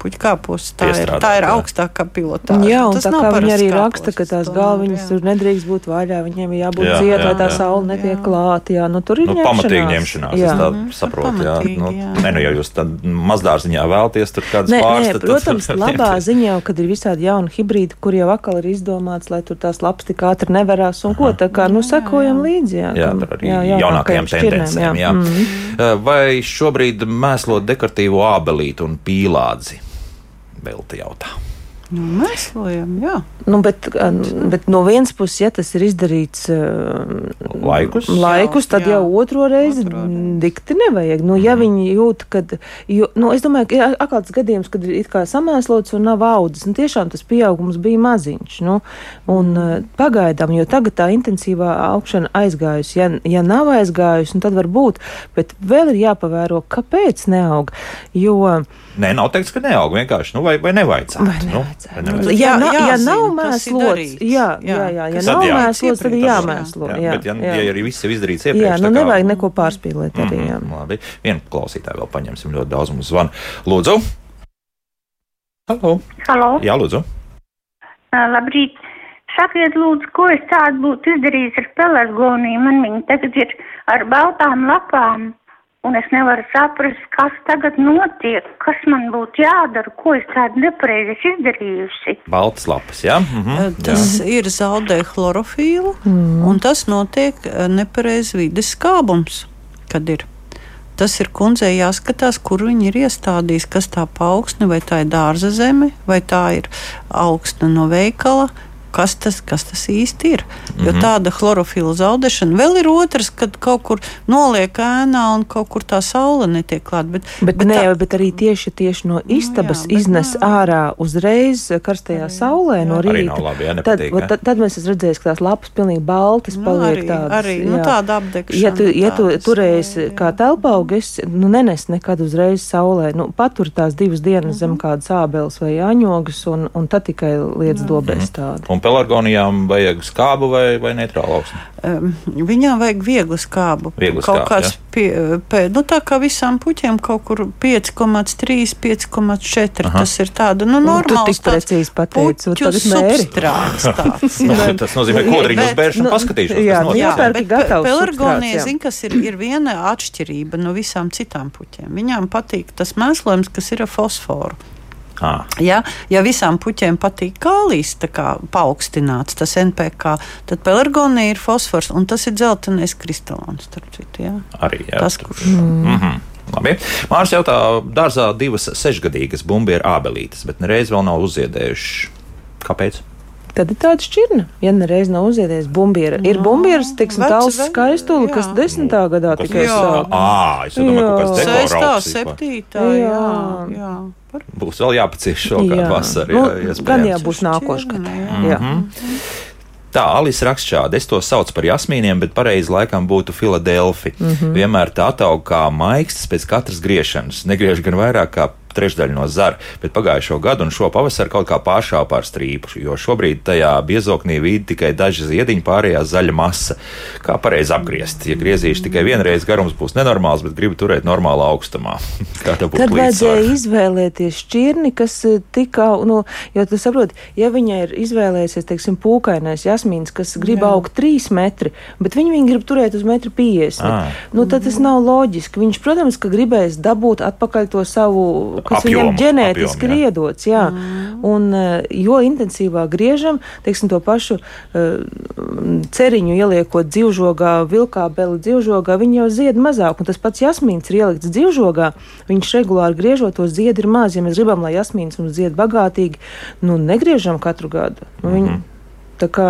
Speaker 4: puķkāpos. Tā, ir, tā ir augstākā pilotā.
Speaker 3: Jā, un
Speaker 4: Tas
Speaker 3: tā kā viņi arī
Speaker 4: kāpos,
Speaker 3: raksta, ka tās galviņas tur nedrīkst būt vaļā, viņiem ir jābūt
Speaker 2: Jā,
Speaker 3: ciet, lai tā saule netiek klāta. Jā, nu tur ir
Speaker 2: Nu,
Speaker 3: ņemšanās.
Speaker 2: pamatīgi ņemšanās.
Speaker 3: Jā.
Speaker 2: Es tā
Speaker 4: Mhm,
Speaker 2: saprotu. Jā. Nu,
Speaker 4: jā.
Speaker 2: nē, nu, ja jūs tad mazdārziņā vēlaties tur kādas
Speaker 3: Nē,
Speaker 2: pāris,
Speaker 3: nē,
Speaker 2: tad- tad
Speaker 3: protams,
Speaker 2: var
Speaker 3: labā ziņā jau, kad ir visādi jauni hibrīdi, kur jau atkal ir izdomāts, lai tur tās lapas tik ātri nevarās un ko. Tā kā, nu, sekojam līdzi. Jā,
Speaker 2: Jā, tur arī
Speaker 3: jā,
Speaker 2: jaunākajām tendencēm. Jā.
Speaker 3: Mhm.
Speaker 2: Uh, Vai šobrīd mēslot dekoratīvo ābelīti un pīlādzi? Belti jautā.
Speaker 4: Nu, mēslojam, jā.
Speaker 3: Nu, bet, bet no vienas puses, ja tas ir izdarīts uh,
Speaker 2: Laikus?
Speaker 3: laikus tad
Speaker 4: Jā,
Speaker 3: jau otro reizi dikti nevajag. Nu, ja viņi jūt, ka, jo, nu, es domāju, ka ir atkal tas gadījums, kad ir it kā samēslots un nav audzis. Nu, tiešām tas pieaugums bija maziņš. Nu, un uh, pagaidām, jo tagad tā intensīvā augšana aizgājusi. Ja, ja nav aizgājusi, nu, tad var būt, bet vēl ir jāpavēro, kāpēc neaug. Jo,
Speaker 2: Nē, nav teikts, ka neaug vienkārši. Nu, vai, vai nevajadzētu?
Speaker 3: Vai
Speaker 2: Nu,
Speaker 3: nevajadzētu?
Speaker 2: vai nevajadzētu?
Speaker 3: Ja,
Speaker 4: Jā,
Speaker 3: na, ja
Speaker 4: jāzina,
Speaker 3: nav mēslots, jā,
Speaker 4: Jā.
Speaker 3: jā, jā, ja nav
Speaker 2: jā.
Speaker 3: mēslots, tad ir jāmēslo.
Speaker 2: Jā,
Speaker 3: Jā,
Speaker 2: bet, ja,
Speaker 3: jā.
Speaker 2: ja arī viss ir izdarīts iepriekš,
Speaker 3: Jā, nu
Speaker 2: kā-
Speaker 3: nevajag neko pārspīlēt arī. Jā.
Speaker 2: Mhm, Labi, vienu klausītāju vēl paņemsim. Ļoti daudz mums zvana. Lūdzu! Halo!
Speaker 11: Halo,
Speaker 2: Jā, lūdzu!
Speaker 11: uh, labrīt. Sakiet, lūdzu, ko es tādu būtu izdarījis ar pelargoniju. Man viņa tagad ir ar baltām lapām, un es nevaru saprast, kas tagad notiek, kas man būtu jādara, ko es tādu nepareizi esmu izdarījusi.
Speaker 2: Baltas lapas, jā? Mhm,
Speaker 4: Tas ir zaudē chlorofīlu, mm. un tas notiek eh, nepareizi vides skābums, kad ir. Tas ir kundzei jāskatās, kur viņi ir iestādījis, kas tā paaugsne, vai tā ir dārza zeme, vai tā ir augsne no veikala. Kas tas, kas tas īsti ir? Jo
Speaker 2: Mhm.
Speaker 4: tāda chlorofila zaudēšana vēl ir otrs, kad kaut kur noliek ēnā un kaut kur tā saule netiek klāta. Bet,
Speaker 3: Bet, bet, nē,
Speaker 4: tā-
Speaker 3: bet arī tieši, tieši no istabas
Speaker 4: jā, bet
Speaker 3: iznes ārā uzreiz karstajā saulē no
Speaker 2: Arī
Speaker 3: rīta.
Speaker 2: labi, jā,
Speaker 3: tad,
Speaker 2: nepatīk, jā.
Speaker 3: tad, tad mēs redzējuši, ka tās lapas pilnīgi baltas
Speaker 4: Nu,
Speaker 3: paliek
Speaker 4: arī-
Speaker 3: tādas.
Speaker 4: arī, nu,
Speaker 3: jā.
Speaker 4: tāda apdegšana,
Speaker 3: Ja tu, ja tu turēsi kā telpaugs, nu nenes nekad uzreiz saulē, nu patur tās divas dienas
Speaker 4: Mhm.
Speaker 3: zem kādas ābeles vai āņogas un, un tad tikai lietas dobēs tādu.
Speaker 2: Un pelargonijām vajag skābu vai, vai neitrālu augsni?
Speaker 4: Um, viņām vajag vieglu skābu.
Speaker 2: Vieglu
Speaker 4: kaut
Speaker 2: skābu,
Speaker 4: kāds, pie, pie, nu, tā kā visām puķiem, kaut kur 5,3, 5,4.
Speaker 2: Aha.
Speaker 4: Tas ir nu,
Speaker 3: Nu, tu
Speaker 4: normāls.
Speaker 3: tik precīzi pateici, un mēri.
Speaker 4: substrāts tāds.
Speaker 2: Nu,
Speaker 4: jā.
Speaker 2: tas nozīmē, ka kodriņu uzbēršanu
Speaker 3: nu,
Speaker 2: paskatīšos.
Speaker 3: jā,
Speaker 2: kas
Speaker 3: nu, jā, pērk
Speaker 4: bet pelargonija,
Speaker 3: jā.
Speaker 4: zin, kas ir, ir viena atšķirība no visām citām puķiem. Viņām patīk tas mēslojums, kas ir ar fosforu.
Speaker 2: Ah,
Speaker 4: Ja, ja visām puķiem patīk kālijs, tā kā paaugstināts, tas NPK, tad pelargonija ir fosfors, un tas ir dzeltenais kristāls. Ja?
Speaker 2: arī jā.
Speaker 4: Tas, kurš
Speaker 2: Mm -hmm. Labi. Mārs jautā, dārzā divas sešgadīgas bumbieru ābelītes, bet nereiz vēl nav uzziedējuši. Kāpēc?
Speaker 3: Tad ir tāda šķirne, ja nereiz nav uzziedies bumbiera. Ir
Speaker 4: veci
Speaker 3: tāls
Speaker 4: veļi,
Speaker 3: skaistuli,
Speaker 4: jā.
Speaker 3: kas desmitā gadā
Speaker 2: Kas
Speaker 3: tikai
Speaker 4: Jā.
Speaker 3: sāk.
Speaker 2: Ā, es domāju, ka kaut kas
Speaker 4: Sestā, septītā, jā,
Speaker 3: Jā.
Speaker 4: jā.
Speaker 2: Būs vēl jāpacieš šo kādu vasaru.
Speaker 3: Nu,
Speaker 2: jā, iespējams.
Speaker 3: gan jau būs nākošais gads.
Speaker 4: jā.
Speaker 3: Jā.
Speaker 2: Mhm. Tā, Alisa raksta šādi. Es to saucu par jasmīniem, bet pareizi laikam būtu Filadelfi. Mm -hmm. Vienmēr tā attaug kā maigs pēc katras griešanas. Negriež gan vairāk kā trešdaļa no zara, bet pagājušo gadu un šo pavasaru kaut kā pāršāva pār strīpu, jo šobrīd tajā biezoknī vīd tikai daži ziediņi, pārējā zaļa masa. Kā pareizi apgriezt? Ja griezīšu tikai vienreiz, garums būs nenormāls, bet gribu turēt normālā augstumā. Kā tā būtu
Speaker 3: Tad vajadzēja izvēlēties šķirni, kas eh, tika, nu, jo tu saproti, ja viņa ir izvēlējusies, teiksim, pūkainais jasmīns, kas grib
Speaker 4: Jā.
Speaker 3: augt 3 metri, bet viņi viņu grib turēt uz 1,50 m.
Speaker 2: Ā.
Speaker 3: Nu, tad tas nav loģiski. Viņš, protams, ka gribēs dabūt atpakaļ to savu, kas
Speaker 2: Apjomu,
Speaker 3: viņam ģenētiski ir
Speaker 2: jā.
Speaker 3: iedots. Jā. Mm. Un, eh, jo intensīvāk griežam, teiksim, to pašu uh, ceriņu ieliekot dzīvžogā, vilkā, beli dzīvžogā, viņi jau zied mazāk. Un tas pats jasmīns ir ielikts dzīvžogā, viņš regulāri griežot to ziedu ir maz. Ja mēs gribam, lai jasmīns mums zied bagātīgi, nu negriežam katru gadu. Nu, viņi,
Speaker 2: Mhm.
Speaker 3: tā kā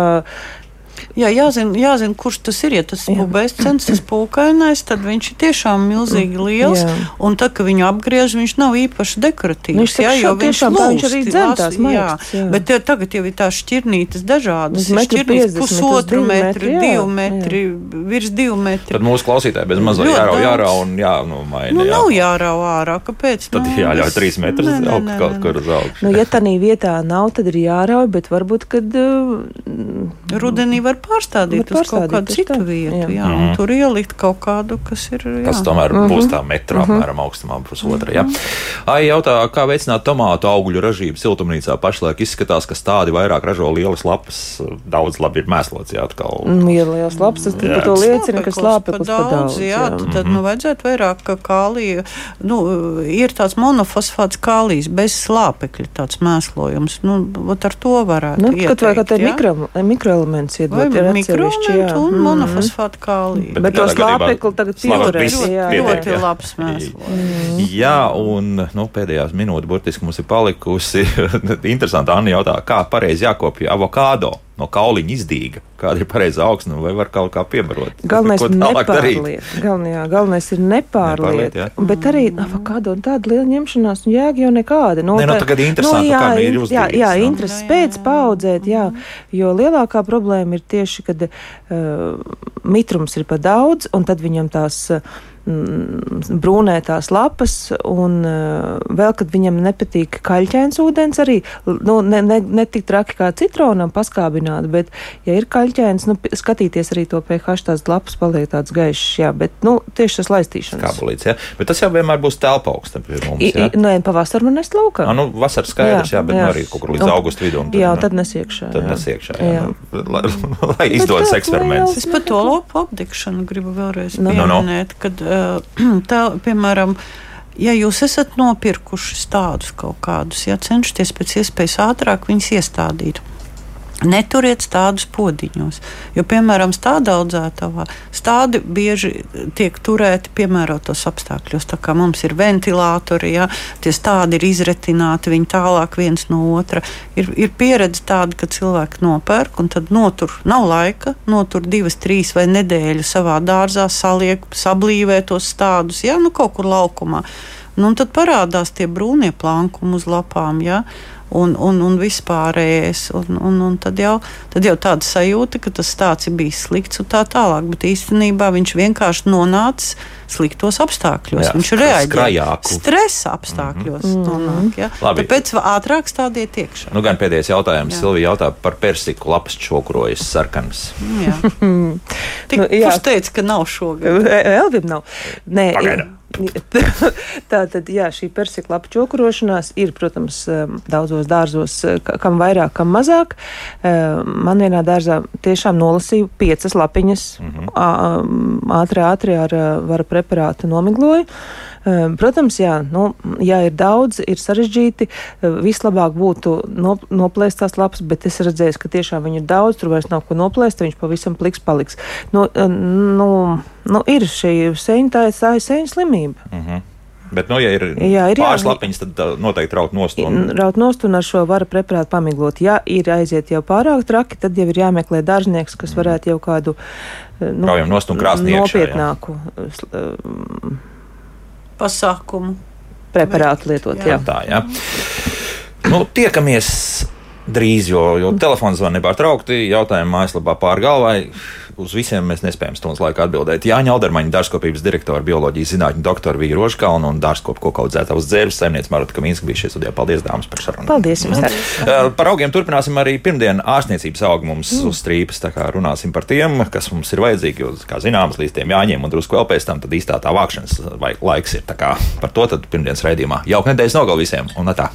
Speaker 4: Jā, jāzina, jāzina, kurš tas ir. Ja tas ir bubēscents, tas pūkainais, tad viņš ir tiešām milzīgi liels.
Speaker 3: Jā.
Speaker 4: Un tad, kad viņu apgriež, viņš nav īpaši dekoratīvs.
Speaker 3: Viņš
Speaker 4: jā, jo
Speaker 3: šo tiešām tā viņš arī tās
Speaker 4: jā.
Speaker 3: jā.
Speaker 4: Bet ja, tagad jau ir tās šķirnītes dažādas. Šķirnītes
Speaker 3: 50, uz
Speaker 4: pusotru metru,
Speaker 3: jā,
Speaker 4: divu metri, virs divu metru.
Speaker 2: Tad mūsu klausītāji bez mazā
Speaker 4: daudz.
Speaker 2: jārauj un jā, nu, maina.
Speaker 4: Nu,
Speaker 2: jā.
Speaker 4: nav jārauj ārā. Kāpēc?
Speaker 2: Tad
Speaker 4: Nav,
Speaker 2: jāļauj
Speaker 4: es-
Speaker 2: trīs metrus
Speaker 4: Nē, nē,
Speaker 2: augt
Speaker 4: nē,
Speaker 2: kaut kur uz augšu.
Speaker 3: Nu, ja tā vietā nav, tad ir jārauj, bet varbūt, kad uh,
Speaker 4: Rudenī var pārstādīt
Speaker 3: Var
Speaker 4: uz kaut
Speaker 3: pārstādīt,
Speaker 4: kādu citu
Speaker 3: tā,
Speaker 4: vietu, jā,
Speaker 3: jā.
Speaker 2: Mhm.
Speaker 4: tur ielikt kaut kādu, kas ir. Jā.
Speaker 2: Kas tomēr
Speaker 3: Mhm.
Speaker 2: būs tā metra apmēram augstumā, pusotra. Ja? Ai, jautā, kā veicināt tomātu augļu ražību siltumnīcā? Pašlaik izskatās, ka tādi vairāk ražo lielas lapas. Daudz labi ir mēslots, jā, atkal.
Speaker 3: Mm, Ja liels labs, tas par to liecina, ka
Speaker 4: Slāpeklis
Speaker 3: pa daudz.
Speaker 4: jā,
Speaker 3: jā.
Speaker 4: tad, tad nu, vajadzētu vairāk kā kālija. Nu, ir tāds monofosfāts kālijs bez slāpekļa, tāds mēslojums. Nu, ar to varētu
Speaker 3: Nu, kaut vai kā
Speaker 4: ieteikt,
Speaker 3: mikro, mikroelements iedot,
Speaker 4: Vai
Speaker 3: ir
Speaker 4: mikroelementu un
Speaker 3: Mhm.
Speaker 4: monofosfātu kāliju.
Speaker 3: Bet, bet to
Speaker 2: tādā gadījumā
Speaker 3: slāpekli tagad
Speaker 2: pietiek,
Speaker 4: Ļoti labs mēslojums.
Speaker 2: Jā, un nu, pēdējās minūtes burtiski mums ir palikusi. Interesanti, Anna jautā, kā pareizi jākopja avokado no kauliņa izdīga. Kāda ir pareizā augsne, vai var kaut kā piebarot?
Speaker 3: Galvenais ir nepārliet. Galvenajā, galvenais ir
Speaker 2: Nepārliet,
Speaker 3: nepārliet.
Speaker 2: jā.
Speaker 3: Bet arī avokado un tāda liela ņemšanās, nu jēga jau nekāda. Nu,
Speaker 2: Nē, nu,
Speaker 3: tā-
Speaker 2: tagad interesanti,
Speaker 3: jā,
Speaker 2: kā ir
Speaker 3: in- Jā, jā
Speaker 2: nu.
Speaker 3: interesi pēc paudzēt, jā. Jo lielākā problēma ir tieši, kad uh, mitrums ir pa daudz, un tad viņam tās. Uh, mm, brūnētās lapas, un uh, vēl, kad viņam nepatīk kaļķēns ūdens, arī nu, ne, ne, ne tik traki kā citronam paskābināt, bet, ja ir kaļķēns, nu, skatīties arī to pH, tās lapas paliek tāds gaišs, jā, bet, nu, tieši tas laistīšanas.
Speaker 2: Kāpulīts, jā. Bet tas jau vienmēr būs telpa augsta pie mums. Jā,
Speaker 3: i, nē, pavasarī man nest laukā.
Speaker 2: Ah, nu, vasarā skaidrs, jā, jā bet jā. Nu, arī kaut kur līdz
Speaker 3: Un-
Speaker 2: augusta vidum.
Speaker 3: Jā,
Speaker 2: nu,
Speaker 3: tad iekšā.
Speaker 2: Tad
Speaker 3: jā.
Speaker 2: nes iekšā, jā.
Speaker 3: Jā.
Speaker 2: Nu, lai, lai izdodas eksperiments.
Speaker 4: Es par to lopu apdekšanu gribu vēlreiz
Speaker 3: Nu.
Speaker 2: Nu, nu.
Speaker 4: pieminēt, kad, tā, piemēram, ja jūs esat nopirkuši tādus kaut kādus, ja cenšaties pēc iespējas ātrāk viņus iestādīt. Neturiet tādus podiņos, jo, piemēram, stāda audzētavā stādi bieži tiek turēti piemērotos apstākļos. Tā kā mums ir ventilatori, ja tie stādi ir izretināti, viņi tālāk viens no otra. Ir, ir pieredze tāda, ka cilvēki nopērk un tad notur, nav laika, notur divas, trīs vai nedēļu savā dārzā, saliek, sablīvē tos stādus, ja nu kaut kur laukumā. Nu, tad parādās tie brūnie plankumi uz lapām. Ja? Un, un, un vispārējais. Un, un, un tad, jau, tad jau tāda sajūta, ka tas stāsts ir bijis slikts un tā tālāk. Bet īstenībā viņš vienkārši nonāca sliktos apstākļos.
Speaker 2: Jā,
Speaker 4: viņš reaģēja
Speaker 2: skrajāku.
Speaker 4: stresa apstākļos. Mm -hmm. nonāk, ja?
Speaker 2: Labi.
Speaker 4: Tāpēc ātrāk stādiet iekšā.
Speaker 2: Nu, gan pēdējais jautājums.
Speaker 4: Jā.
Speaker 2: Silvija jautā par persiku lapas čokurojas sarkanas.
Speaker 4: Jā. Tik,
Speaker 3: Nu, jā.
Speaker 4: kurš teica, ka nav šogad?
Speaker 3: Elvim nav. Nē,
Speaker 2: Pagaidām.
Speaker 3: tā tad, jā, šī persika lapu čokurošanās ir, protams, um, daudzos dārzos, uh, ka- kam vairāk, kam mazāk. Um, Man vienā dārzā tiešām nolasīju piecas lapiņas, ā- um, ātri, ātri ar uh, vara preparātu nomigloju. Um, Protams, jā, nu, jā, ir daudz, ir sarežģīti. Uh, Vislabāk būtu no, noplēst tās lapas, bet es redzēju, ka tiešām viņi ir daudz, tur vairs nav ko noplēst, viņš pavisam pliks paliks. Nu, uh, nu, nu, ir šī sēņa, tā ir, sēņa slimība.
Speaker 2: Mhm. Bet, nu, ja ir,
Speaker 3: Jā, ir
Speaker 2: pāris
Speaker 3: jā.
Speaker 2: lapiņas, tad uh, noteikti raut nost. Un...
Speaker 3: Raut nost un ar šo vara preparātu pamiglot. Ja ir aiziet jau pārāk traki, tad jau ir jāmeklē dārznieks, kas varētu jau kādu uh, nu,
Speaker 2: iekšā, jā.
Speaker 3: nopietnāku uh, sl- um,
Speaker 4: Pasākumu.
Speaker 3: preparātu lietot.
Speaker 4: Jā.
Speaker 3: Jā.
Speaker 2: Tā, jā. Nu, tiekamies drīz, jo, jo telefons zvana nepārtraukti. Jautājumi mājaslapā pār galvai. Uz visiem mēs nespējam stundas laikā atbildēt. Jāņa Aldermaņa, dārzkopības direktora, bioloģijas zinātņu doktora Vīra Rožkalna un dārzkopu koku audzētājs dzērbs saimnieks Marta Kaminska bija šie studijā. Paldies, dāmas, par sarunu.
Speaker 3: Paldies jums!
Speaker 2: Uh, Par augiem turpināsim arī pirmdien ārstniecības augi mums mm. uz strīpas. Tā kā runāsim par tiem, kas mums ir vajadzīgi. Jo, kā zināms, līdz tiem jāņem un drusku vēl pēc tam, tad īstā tā vākšanas vai- laiks ir. Tā kā par to tad pirmdienas raidījumā. Jauka nedēļas nogal visiem un tā!